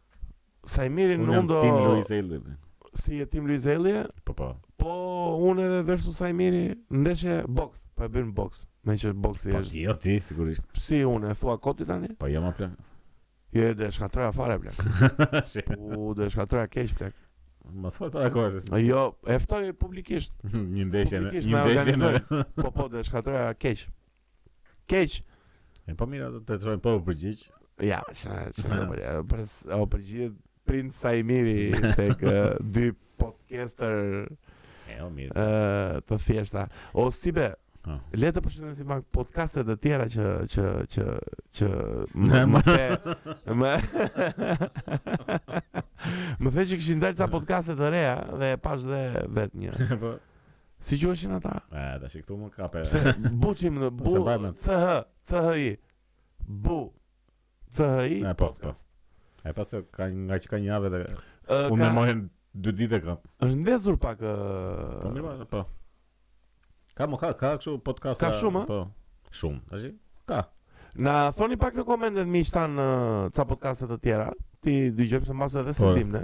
Saimirin unë do Team Luiz Ejlli. Ti je Team Luiz Ejlli? Po po. Po unë edhe versus Saimiri ndeshje boks, po e bën boks. Meqë boksi po, është. Po ti, jo ti sigurisht. Si unë e thua kot ti tani? Po jam jo, apo. Jo, jo, do e shkatërroja fare plak. Po do e shkatërroja keq plak. Mos fol para kohës. Jo, e ftoj publikisht. Një ndeshje, një ndeshje. Po po, do e shkatërroja keq. Keq. E po mirë do të çojmë po përgjigj. Ja, sa sa më bëri. Për o përgjigjet Princ Saimiri tek dy podcaster. E o mirë. Ë të thjeshta. O si be. Po. Le të përshëndesim pak podcastet e tjera që që që që më më the më më the që kishin dalë ca podcaste të reja dhe e pashë dhe vetë një. Po. Si quheshin ata? E, tash këtu më kape. Pse buçi më bu Se mbaj mend. CH, CHI. Bu. CHI. E, po, po. E pas të ka nga që ka një javë dhe Ë, unë ka- me mohen dy ditë e kam. Është ndezur pak ë, Po mirë, ma, po. Ka më ka, ka kështu podcast. Ka shumë, a? Po. Shumë, tash. Ka. Na thoni pak në komentet miqtë tanë, ca podcaste të tjera. T'i dëgjojmë se mbase edhe s'e Po. dimë ne.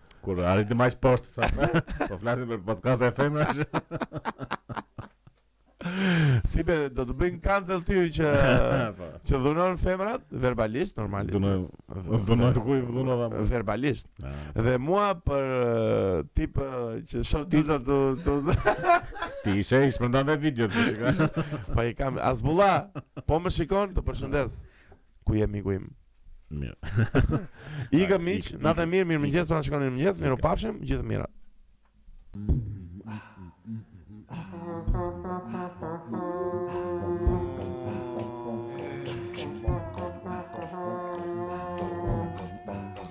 Kur arritëm aq poshtë sa po flasim për podcaste femrash. Si be, do të bëjnë cancel ty që Po. që dhunon femrat verbalisht normalisht. Dhunon dhunon ku i dhunova. më. verbalisht. Ah. Dhe mua për eh, tip eh, që shoh dyza të të Ti ishe i shpërndan dhe video të shikoj. po i kam Hasbulla, po më shikon të përshëndes. Ku je miku im? Mirë. Ika miq, natën e mirë, mirëmëngjes, na shikoni mëngjes, mirupafshim, gjithë të mirat.